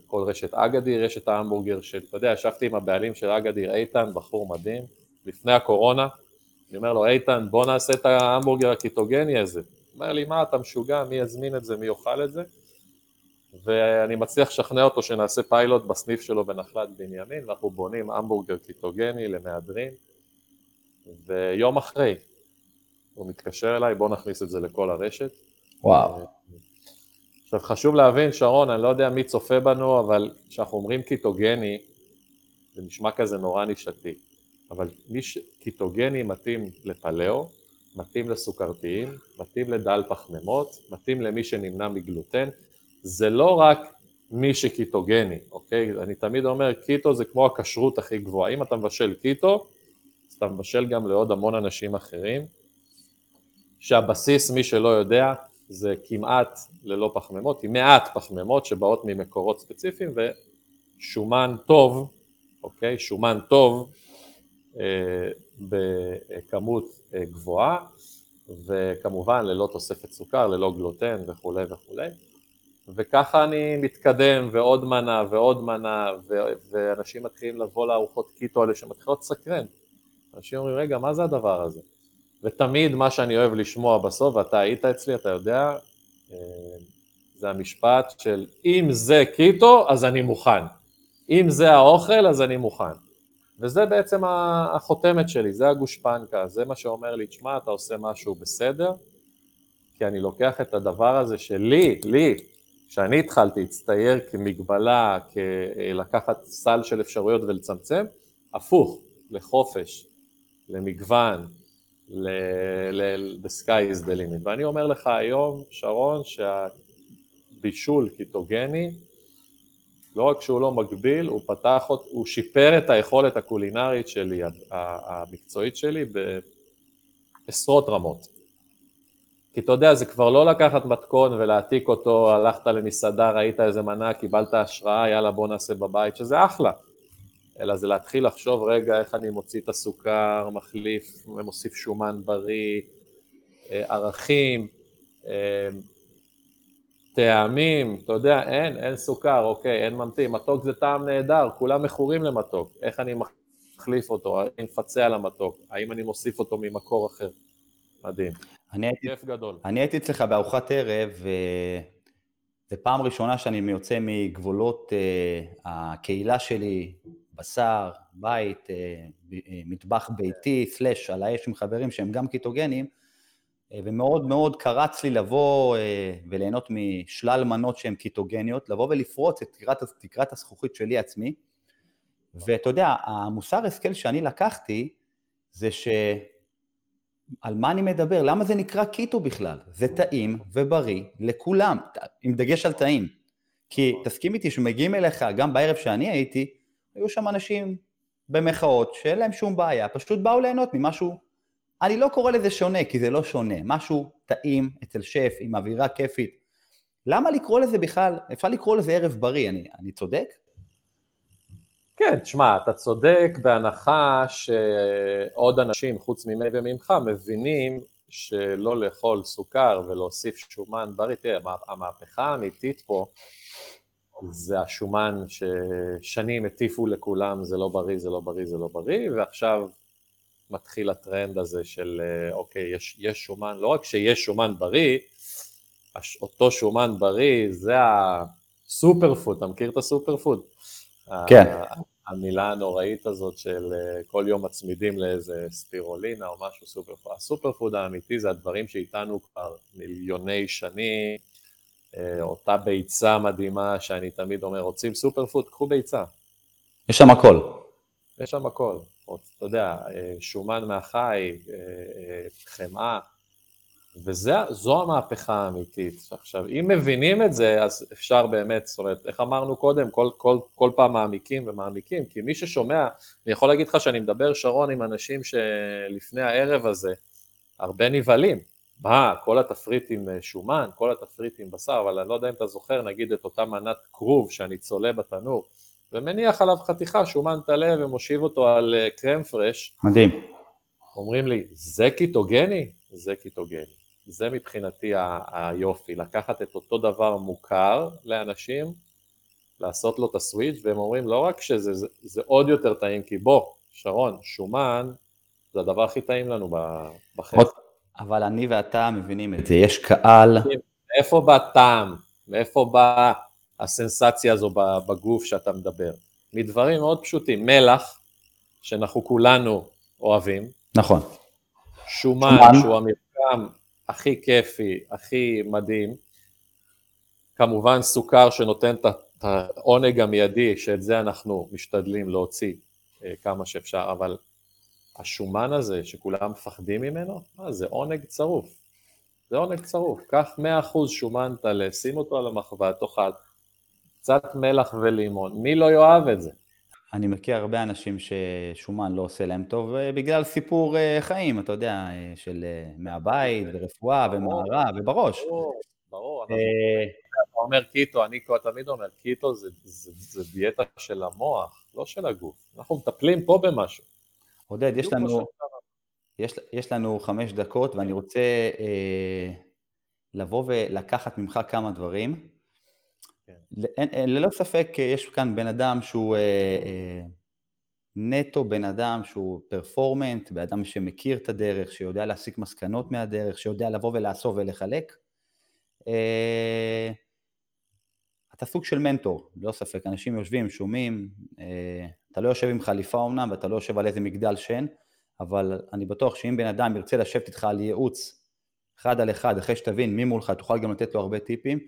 Speaker 2: כל רשת אגדיר, רשת ההמבורגר של, אתה יודע, ישבתי עם הבעלים של אגדיר, איתן, בחור מדהים, לפני הקורונה, אני אומר לו, איתן, בוא נעשה את ההמבורגר הקיטוגני הזה. הוא אומר לי, מה, אתה משוגע, מי יזמין את זה, מי יאכל את זה? ואני מצליח לשכנע אותו שנעשה פיילוט בסניף שלו בנחלת בנימין, ואנחנו בונים המבורגר קיטוגני למהדרין, ויום אחרי הוא מתקשר אליי, בוא נכניס את זה לכל הרשת.
Speaker 1: וואו.
Speaker 2: עכשיו חשוב להבין, שרון, אני לא יודע מי צופה בנו, אבל כשאנחנו אומרים קיטוגני, זה נשמע כזה נורא נישתי, אבל מי ש... קיטוגני מתאים לפליאו, מתאים לסוכרתיים, מתאים לדל פחמימות, מתאים למי שנמנע מגלוטן, זה לא רק מי שקיטוגני, אוקיי? אני תמיד אומר, קיטו זה כמו הכשרות הכי גבוהה, אם אתה מבשל קיטו, אז אתה מבשל גם לעוד המון אנשים אחרים, שהבסיס, מי שלא יודע, זה כמעט ללא פחמימות, עם מעט פחמימות שבאות ממקורות ספציפיים ושומן טוב, אוקיי? שומן טוב בכמות אה, גבוהה וכמובן ללא תוספת סוכר, ללא גלוטן וכולי וכולי וככה אני מתקדם ועוד מנה ועוד מנה ו- ואנשים מתחילים לבוא לארוחות קיטו האלה שמתחילות לסקרן אנשים אומרים רגע מה זה הדבר הזה? ותמיד מה שאני אוהב לשמוע בסוף, ואתה היית אצלי, אתה יודע, אה, זה המשפט של אם זה קיטו, אז אני מוכן. אם זה האוכל, אז אני מוכן. וזה בעצם החותמת שלי, זה הגושפנקה, זה מה שאומר לי, תשמע, אתה עושה משהו בסדר, כי אני לוקח את הדבר הזה שלי, לי, כשאני התחלתי להצטייר כמגבלה, לקחת סל של אפשרויות ולצמצם, הפוך, לחופש, למגוון, ל-the sky is the limit. ואני אומר לך היום, שרון, שהבישול קיטוגני, לא רק שהוא לא מגביל, הוא פתח, הוא שיפר את היכולת הקולינרית שלי, המקצועית שלי, בעשרות רמות. כי אתה יודע, זה כבר לא לקחת מתכון ולהעתיק אותו, הלכת למסעדה, ראית איזה מנה, קיבלת השראה, יאללה בוא נעשה בבית, שזה אחלה. אלא זה להתחיל לחשוב רגע איך אני מוציא את הסוכר, מחליף, מוסיף שומן בריא, אה, ערכים, אה, טעמים, אתה יודע, אין, אין סוכר, אוקיי, אין ממתין, מתוק זה טעם נהדר, כולם מכורים למתוק, איך אני מחליף אותו, האם אני מפצה על המתוק, האם אני מוסיף אותו ממקור אחר, מדהים.
Speaker 1: אני הייתי, כיף גדול. אני הייתי אצלך בארוחת ערב, וזו פעם ראשונה שאני יוצא מגבולות uh, הקהילה שלי, בשר, בית, uh, מטבח ביתי, סלאש על האש עם חברים שהם גם קיטוגנים, ומאוד מאוד קרץ לי לבוא uh, וליהנות משלל מנות שהן קיטוגניות, לבוא ולפרוץ את תקרת, תקרת הזכוכית שלי עצמי, ואתה יודע, המוסר השכל שאני לקחתי זה ש... על מה אני מדבר? למה זה נקרא קיטו בכלל? זה טעים ובריא לכולם, עם דגש על טעים. כי תסכים איתי שמגיעים אליך, גם בערב שאני הייתי, היו שם אנשים במחאות שאין להם שום בעיה, פשוט באו ליהנות ממשהו, אני לא קורא לזה שונה, כי זה לא שונה, משהו טעים אצל שף עם אווירה כיפית. למה לקרוא לזה בכלל, אפשר לקרוא לזה ערב בריא, אני, אני צודק?
Speaker 2: כן, תשמע, אתה צודק בהנחה שעוד אנשים חוץ ממני וממך מבינים שלא לאכול סוכר ולהוסיף שומן בריא, תראה, המהפכה האמיתית פה זה השומן ששנים הטיפו לכולם, זה לא בריא, זה לא בריא, זה לא בריא, ועכשיו מתחיל הטרנד הזה של אוקיי, יש, יש שומן, לא רק שיש שומן בריא, אותו שומן בריא זה ה superfood, אתה מכיר את ה superfood?
Speaker 1: כן.
Speaker 2: המילה הנוראית הזאת של אה, כל יום מצמידים לאיזה ספירולינה או משהו superfood. ה superfood האמיתי זה הדברים שאיתנו כבר מיליוני שנים, אה, אותה ביצה מדהימה שאני תמיד אומר, רוצים סופר פוד? קחו ביצה.
Speaker 1: יש שם הכל.
Speaker 2: יש שם הכל. אתה יודע, אה, שומן מהחי, חמאה, וזו המהפכה האמיתית. עכשיו, אם מבינים את זה, אז אפשר באמת, זאת אומרת, איך אמרנו קודם, כל, כל, כל פעם מעמיקים ומעמיקים, כי מי ששומע, אני יכול להגיד לך שאני מדבר, שרון, עם אנשים שלפני הערב הזה, הרבה נבהלים. מה, כל התפריט עם אה, שומן, כל התפריט עם בשר, אבל אני לא יודע אם אתה זוכר, נגיד את אותה מנת כרוב שאני צולה בתנור, ומניח עליו חתיכה שומן טלה ומושיב אותו על אה, קרם פרש.
Speaker 1: מדהים.
Speaker 2: אומרים לי, זה קיטוגני? זה קיטוגני. זה מבחינתי היופי, לקחת את אותו דבר מוכר לאנשים, לעשות לו את הסוויץ', והם אומרים לא רק שזה זה, זה עוד יותר טעים, כי בוא, שרון, שומן זה הדבר הכי טעים לנו בחדר.
Speaker 1: אבל אני ואתה מבינים את זה, יש קהל...
Speaker 2: מאיפה בא טעם? מאיפה באה הסנסציה הזו בגוף שאתה מדבר? מדברים מאוד פשוטים, מלח, שאנחנו כולנו אוהבים.
Speaker 1: נכון.
Speaker 2: שומן, שומן. שהוא המרקם הכי כיפי, הכי מדהים, כמובן סוכר שנותן את העונג המיידי, שאת זה אנחנו משתדלים להוציא אה, כמה שאפשר, אבל השומן הזה שכולם מפחדים ממנו, מה זה עונג צרוף, זה עונג צרוף, קח 100% שומן טלה, שים אותו על המחווה, תאכל קצת מלח ולימון, מי לא יאהב את זה?
Speaker 1: אני מכיר הרבה אנשים ששומן לא עושה להם טוב אה, בגלל סיפור אה, חיים, אתה יודע, אה, של מהבית ורפואה ומערה ובראש.
Speaker 2: ברור, ברור. אתה אומר קיטו, אני תמיד אומר, קיטו זה דיאטה של המוח, לא של הגוף. אנחנו מטפלים פה במשהו.
Speaker 1: עודד, יש לנו, יש, יש לנו חמש דקות ואני רוצה אה, לבוא ולקחת ממך כמה דברים. כן. ללא ספק יש כאן בן אדם שהוא אה, אה, נטו בן אדם שהוא פרפורמנט, בן אדם שמכיר את הדרך, שיודע להסיק מסקנות מהדרך, שיודע לבוא ולאסוף ולחלק. אה, אתה סוג של מנטור, ללא ספק, אנשים יושבים, שומעים, אתה לא יושב עם חליפה אמנם ואתה לא יושב על איזה מגדל שן, אבל אני בטוח שאם בן אדם ירצה לשבת איתך על ייעוץ אחד על אחד, אחרי שתבין מי מולך, תוכל גם לתת לו הרבה טיפים,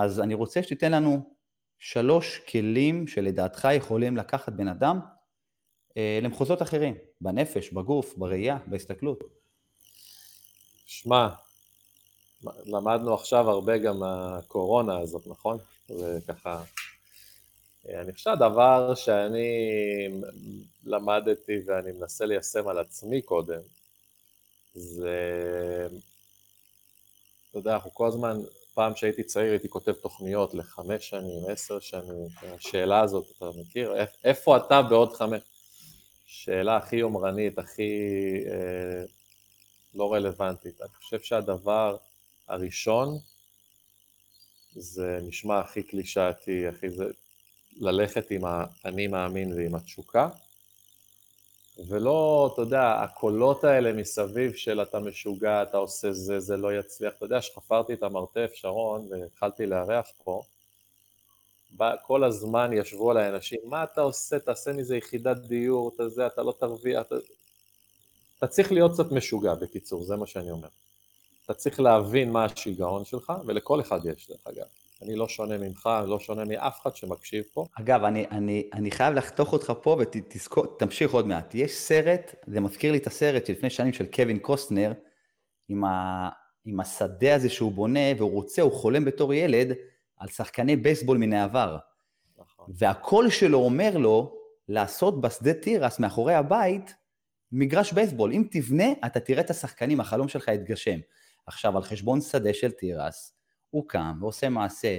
Speaker 1: אז אני רוצה שתיתן לנו שלוש כלים שלדעתך יכולים לקחת בן אדם אה, למחוזות אחרים, בנפש, בגוף, בראייה, בהסתכלות.
Speaker 2: שמע, למדנו עכשיו הרבה גם מהקורונה הזאת, נכון? זה ככה... אני חושב שהדבר שאני למדתי ואני מנסה ליישם על עצמי קודם, זה... אתה יודע, אנחנו כל הזמן, פעם שהייתי צעיר הייתי כותב תוכניות לחמש שנים, עשר שנים, השאלה הזאת, אתה מכיר? איפה אתה בעוד חמש? שאלה הכי יומרנית, הכי אה, לא רלוונטית. אני חושב שהדבר הראשון, זה נשמע הכי קלישאתי, הכי זה, ללכת עם האני מאמין ועם התשוקה, ולא, אתה יודע, הקולות האלה מסביב של אתה משוגע, אתה עושה זה, זה לא יצליח. אתה יודע, שחפרתי את המרתף, שרון, והתחלתי לארח פה, כל הזמן ישבו עליי אנשים, מה אתה עושה, תעשה מזה יחידת דיור, אתה זה, אתה לא תרוויח, אתה... אתה צריך להיות קצת משוגע, בקיצור, זה מה שאני אומר. אתה צריך להבין מה השיגעון שלך, ולכל אחד יש, דרך אגב. אני לא שונה ממך, לא שונה מאף אחד שמקשיב פה.
Speaker 1: אגב, אני, אני, אני חייב לחתוך אותך פה ותמשיך עוד מעט. יש סרט, זה מזכיר לי את הסרט שלפני שנים של קווין קוסטנר, עם, ה, עם השדה הזה שהוא בונה, והוא רוצה, הוא חולם בתור ילד, על שחקני בייסבול מן העבר. נכון. והקול שלו אומר לו לעשות בשדה תירס מאחורי הבית מגרש בייסבול. אם תבנה, אתה תראה את השחקנים, החלום שלך יתגשם. עכשיו, על חשבון שדה של תירס, הוא קם ועושה מעשה.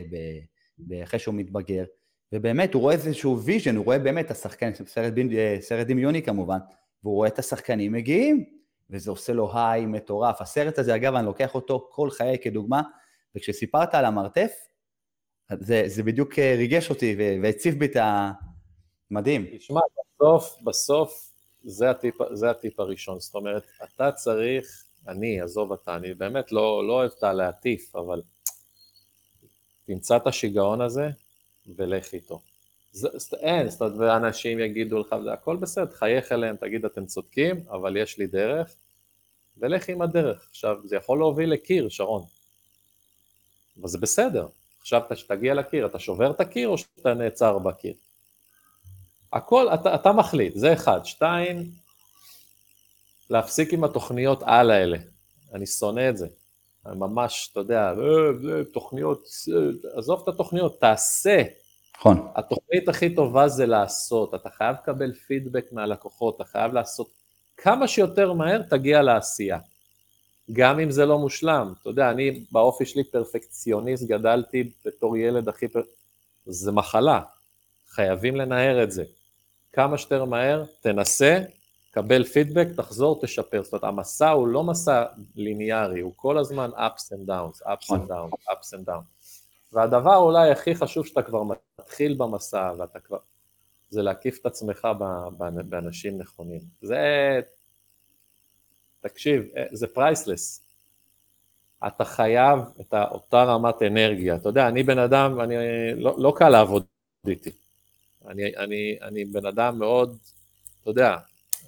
Speaker 1: אחרי שהוא מתבגר, ובאמת הוא רואה איזשהו vision, הוא רואה באמת את השחקנים, סרט, סרט דמיוני כמובן, והוא רואה את השחקנים מגיעים, וזה עושה לו high מטורף. הסרט הזה, אגב, אני לוקח אותו כל חיי כדוגמה, וכשסיפרת על המרתף, זה, זה בדיוק אה, ריגש אותי והציף בי את ה... מדהים.
Speaker 2: תשמע, בסוף, בסוף זה הטיפ, זה הטיפ הראשון, זאת אומרת, אתה צריך, אני, עזוב אתה, אני באמת לא, לא אוהב את הלהטיף, אבל תמצא את השיגעון הזה ולך איתו. אין, זאת אומרת, ואנשים יגידו לך, זה הכל בסדר, תחייך אליהם, תגיד אתם צודקים, אבל יש לי דרך, ולך עם הדרך. עכשיו, זה יכול להוביל לקיר, שרון, אבל זה בסדר, עכשיו כשתגיע לקיר, אתה שובר את הקיר או שאתה נעצר בקיר? הכל, אתה, אתה מחליט, זה אחד. שתיים, להפסיק עם התוכניות על האלה. אני שונא את זה. ממש, אתה יודע, אה, תוכניות, עזוב את התוכניות, תעשה.
Speaker 1: נכון.
Speaker 2: התוכנית הכי טובה זה לעשות, אתה חייב לקבל פידבק מהלקוחות, אתה חייב לעשות כמה שיותר מהר תגיע לעשייה. גם אם זה לא מושלם. אתה יודע, אני באופי שלי פרפקציוניסט, גדלתי בתור ילד הכי פר... זה מחלה, חייבים לנער את זה. כמה שיותר מהר, תנסה, קבל פידבק, תחזור, תשפר. זאת אומרת, המסע הוא לא מסע ליניארי, הוא כל הזמן ups and downs, ups and downs, ups and downs. והדבר אולי הכי חשוב שאתה כבר מתחיל במסע, ואתה כבר... זה להקיף את עצמך באנשים נכונים. זה תקשיב, זה פרייסלס. אתה חייב את אותה רמת אנרגיה. אתה יודע, אני בן אדם, אני, לא, לא קל לעבוד איתי. אני, אני, אני בן אדם מאוד, אתה יודע,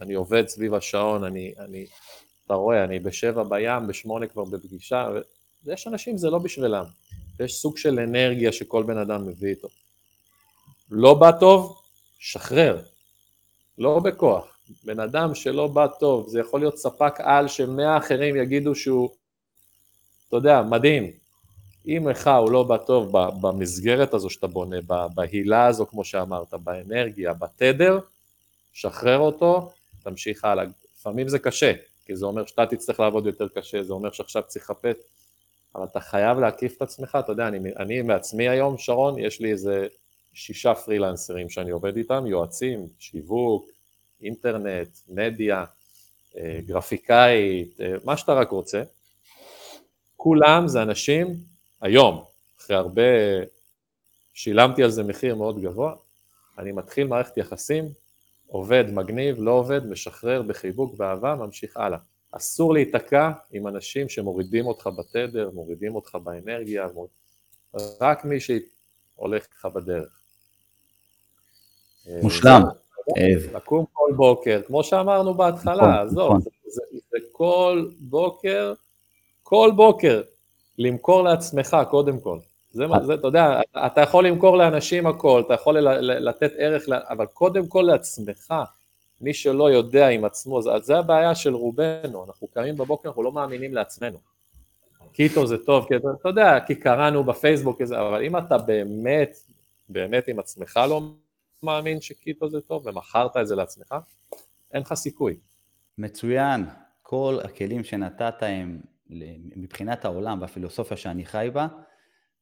Speaker 2: אני עובד סביב השעון, אני, אני, אתה רואה, אני בשבע בים, בשמונה כבר בפגישה, ויש אנשים, זה לא בשבילם. יש סוג של אנרגיה שכל בן אדם מביא איתו. לא בא טוב, שחרר. לא בכוח. בן אדם שלא בא טוב, זה יכול להיות ספק על שמאה אחרים יגידו שהוא, אתה יודע, מדהים. אם לך הוא לא בא טוב במסגרת הזו שאתה בונה, בהילה הזו כמו שאמרת, באנרגיה, בתדר, שחרר אותו, תמשיך הלאה. לפעמים זה קשה, כי זה אומר שאתה תצטרך לעבוד יותר קשה, זה אומר שעכשיו צריך לחפש, אבל אתה חייב להקיף את עצמך, אתה יודע, אני, אני מעצמי היום, שרון, יש לי איזה שישה פרילנסרים שאני עובד איתם, יועצים, שיווק, אינטרנט, מדיה, אה, גרפיקאית, אה, מה שאתה רק רוצה. כולם זה אנשים, היום, אחרי הרבה, שילמתי על זה מחיר מאוד גבוה, אני מתחיל מערכת יחסים, עובד מגניב, לא עובד, משחרר בחיבוק, באהבה, ממשיך הלאה. אסור להיתקע עם אנשים שמורידים אותך בתדר, מורידים אותך באנרגיה, רק מי שהולך איתך בדרך.
Speaker 1: מושלם.
Speaker 2: לקום כל בוקר, כמו שאמרנו בהתחלה, נכון, עזוב, נכון. זה, זה, זה כל בוקר, כל בוקר, למכור לעצמך קודם כל. זה, זה, אתה יודע, אתה יכול למכור לאנשים הכל, אתה יכול לתת ערך, אבל קודם כל לעצמך, מי שלא יודע עם עצמו, אז זה הבעיה של רובנו, אנחנו קמים בבוקר, אנחנו לא מאמינים לעצמנו. קיטו זה טוב, כי אתה יודע, כי קראנו בפייסבוק, אבל אם אתה באמת, באמת עם עצמך לא מאמין שקיטו זה טוב ומכרת את זה לעצמך, אין לך סיכוי.
Speaker 1: מצוין, כל הכלים שנתת הם מבחינת העולם והפילוסופיה שאני חי בה,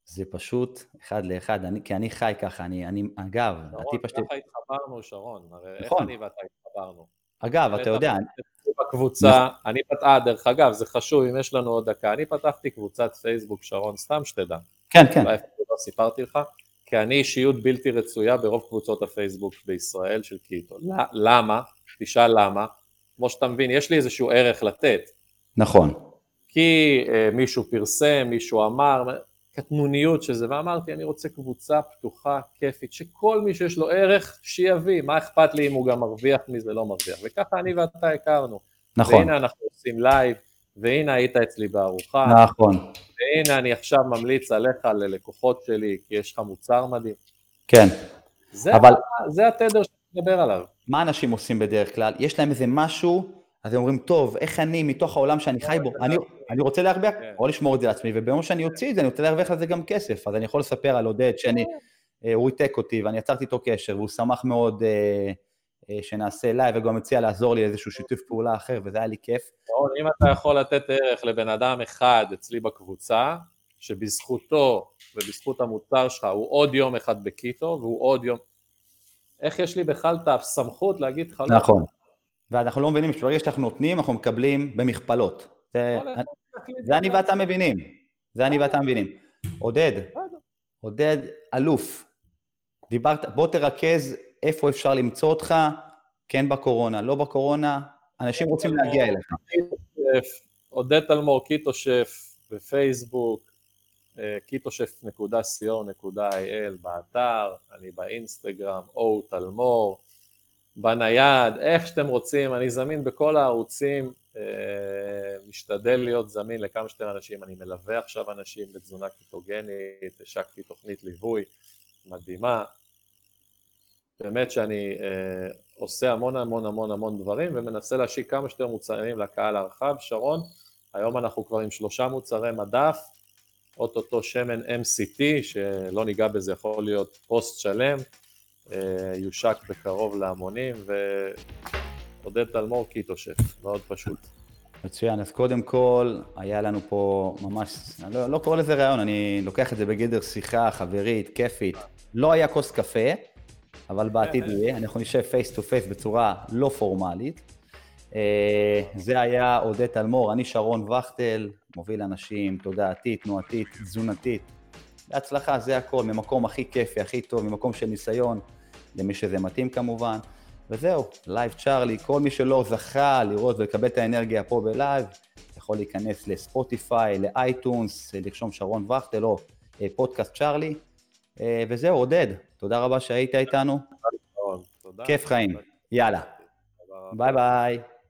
Speaker 1: זה פשוט אחד לאחד, אני, כי אני חי ככה, אני, אני אגב,
Speaker 2: שרון, הטיפ השני... ככה התחברנו, שרון, הרי
Speaker 1: נכון.
Speaker 2: איך אני ואתה התחברנו?
Speaker 1: אגב, אתה יודע...
Speaker 2: בקבוצה, אני פתח, אה, דרך אגב, זה חשוב, אם יש לנו עוד דקה, אני פתחתי קבוצת פייסבוק, שרון, סתם שתדע.
Speaker 1: כן, כן.
Speaker 2: לא סיפרתי לך, כי אני אישיות בלתי רצויה ברוב קבוצות הפייסבוק בישראל של קיטו. למה? תשאל למה. כמו שאתה מבין, יש לי איזשהו ערך לתת.
Speaker 1: נכון.
Speaker 2: כי אה, מישהו פרסם, מישהו אמר, קטנוניות שזה, ואמרתי, אני רוצה קבוצה פתוחה, כיפית, שכל מי שיש לו ערך, שיביא, מה אכפת לי אם הוא גם מרוויח מזה, לא מרוויח. וככה אני ואתה הכרנו.
Speaker 1: נכון.
Speaker 2: והנה אנחנו עושים לייב, והנה היית אצלי בארוחה.
Speaker 1: נכון.
Speaker 2: והנה אני עכשיו ממליץ עליך ללקוחות שלי, כי יש לך מוצר מדהים.
Speaker 1: כן.
Speaker 2: זה, אבל... זה התדר שאתה מדבר עליו.
Speaker 1: מה אנשים עושים בדרך כלל? יש להם איזה משהו, אז הם אומרים, טוב, איך אני, מתוך העולם שאני חי בו, אני, אני רוצה להרוויח, כן. או לשמור את זה לעצמי, וביום שאני אוציא את זה, אני רוצה להרוויח על זה גם כסף. אז אני יכול לספר על עודד, שאני, אה, הוא ריתק אותי, ואני יצרתי איתו קשר, והוא שמח מאוד אה, אה, שנעשה לייב, וגם הציע לעזור לי איזשהו שיתוף פעולה אחר, וזה היה לי כיף.
Speaker 2: אם אתה יכול לתת ערך לבן אדם אחד אצלי בקבוצה, שבזכותו ובזכות המוצר שלך הוא עוד יום אחד בקיטו, והוא עוד יום... איך יש לי בכלל את הסמכות להגיד לך
Speaker 1: לא? נכון. ואנחנו לא מבינים שברגע שאנחנו נותנים, אנחנו מקבלים במכפלות. זה, זה אני ואתה מבינים. זה אני ואתה מבינים. עודד, עודד אלוף, דיברת, בוא תרכז איפה אפשר למצוא אותך, כן בקורונה, לא בקורונה, אנשים רוצים להגיע אליך.
Speaker 2: עודד תלמור, קיטו שף, בפייסבוק, קיטושף.co.il באתר, אני באינסטגרם, או תלמור, בנייד, איך שאתם רוצים, אני זמין בכל הערוצים, אה, משתדל להיות זמין לכמה שיותר אנשים, אני מלווה עכשיו אנשים בתזונה קיטוגנית, השקתי תוכנית ליווי מדהימה, באמת שאני אה, עושה המון המון המון המון דברים ומנסה להשיק כמה שיותר מוצרים לקהל הרחב, שרון, היום אנחנו כבר עם שלושה מוצרי מדף, אוטוטו שמן MCT, שלא ניגע בזה, יכול להיות פוסט שלם, יושק בקרוב להמונים, ועודד תלמור Keto Chef, מאוד פשוט.
Speaker 1: מצוין, אז קודם כל, היה לנו פה ממש, אני לא, לא קורא לזה ריאיון, אני לוקח את זה בגדר שיחה חברית, כיפית. לא היה כוס קפה, אבל בעתיד יהיה, אנחנו נשב face to face בצורה לא פורמלית. אה, זה היה עודד תלמור, אני שרון וכטל, מוביל אנשים, תודעתית, תנועתית, תזונתית. בהצלחה, זה הכל, ממקום הכי כיפי, הכי טוב, ממקום של ניסיון, למי שזה מתאים כמובן. וזהו, לייב צ'ארלי, כל מי שלא זכה לראות ולקבל את האנרגיה פה בלייב, יכול להיכנס לספוטיפיי, לאייטונס, לרשום שרון וכטל או אה, פודקאסט צ'ארלי. אה, וזהו, עודד, תודה רבה שהיית איתנו. כיף חיים. יאללה. ביי ביי.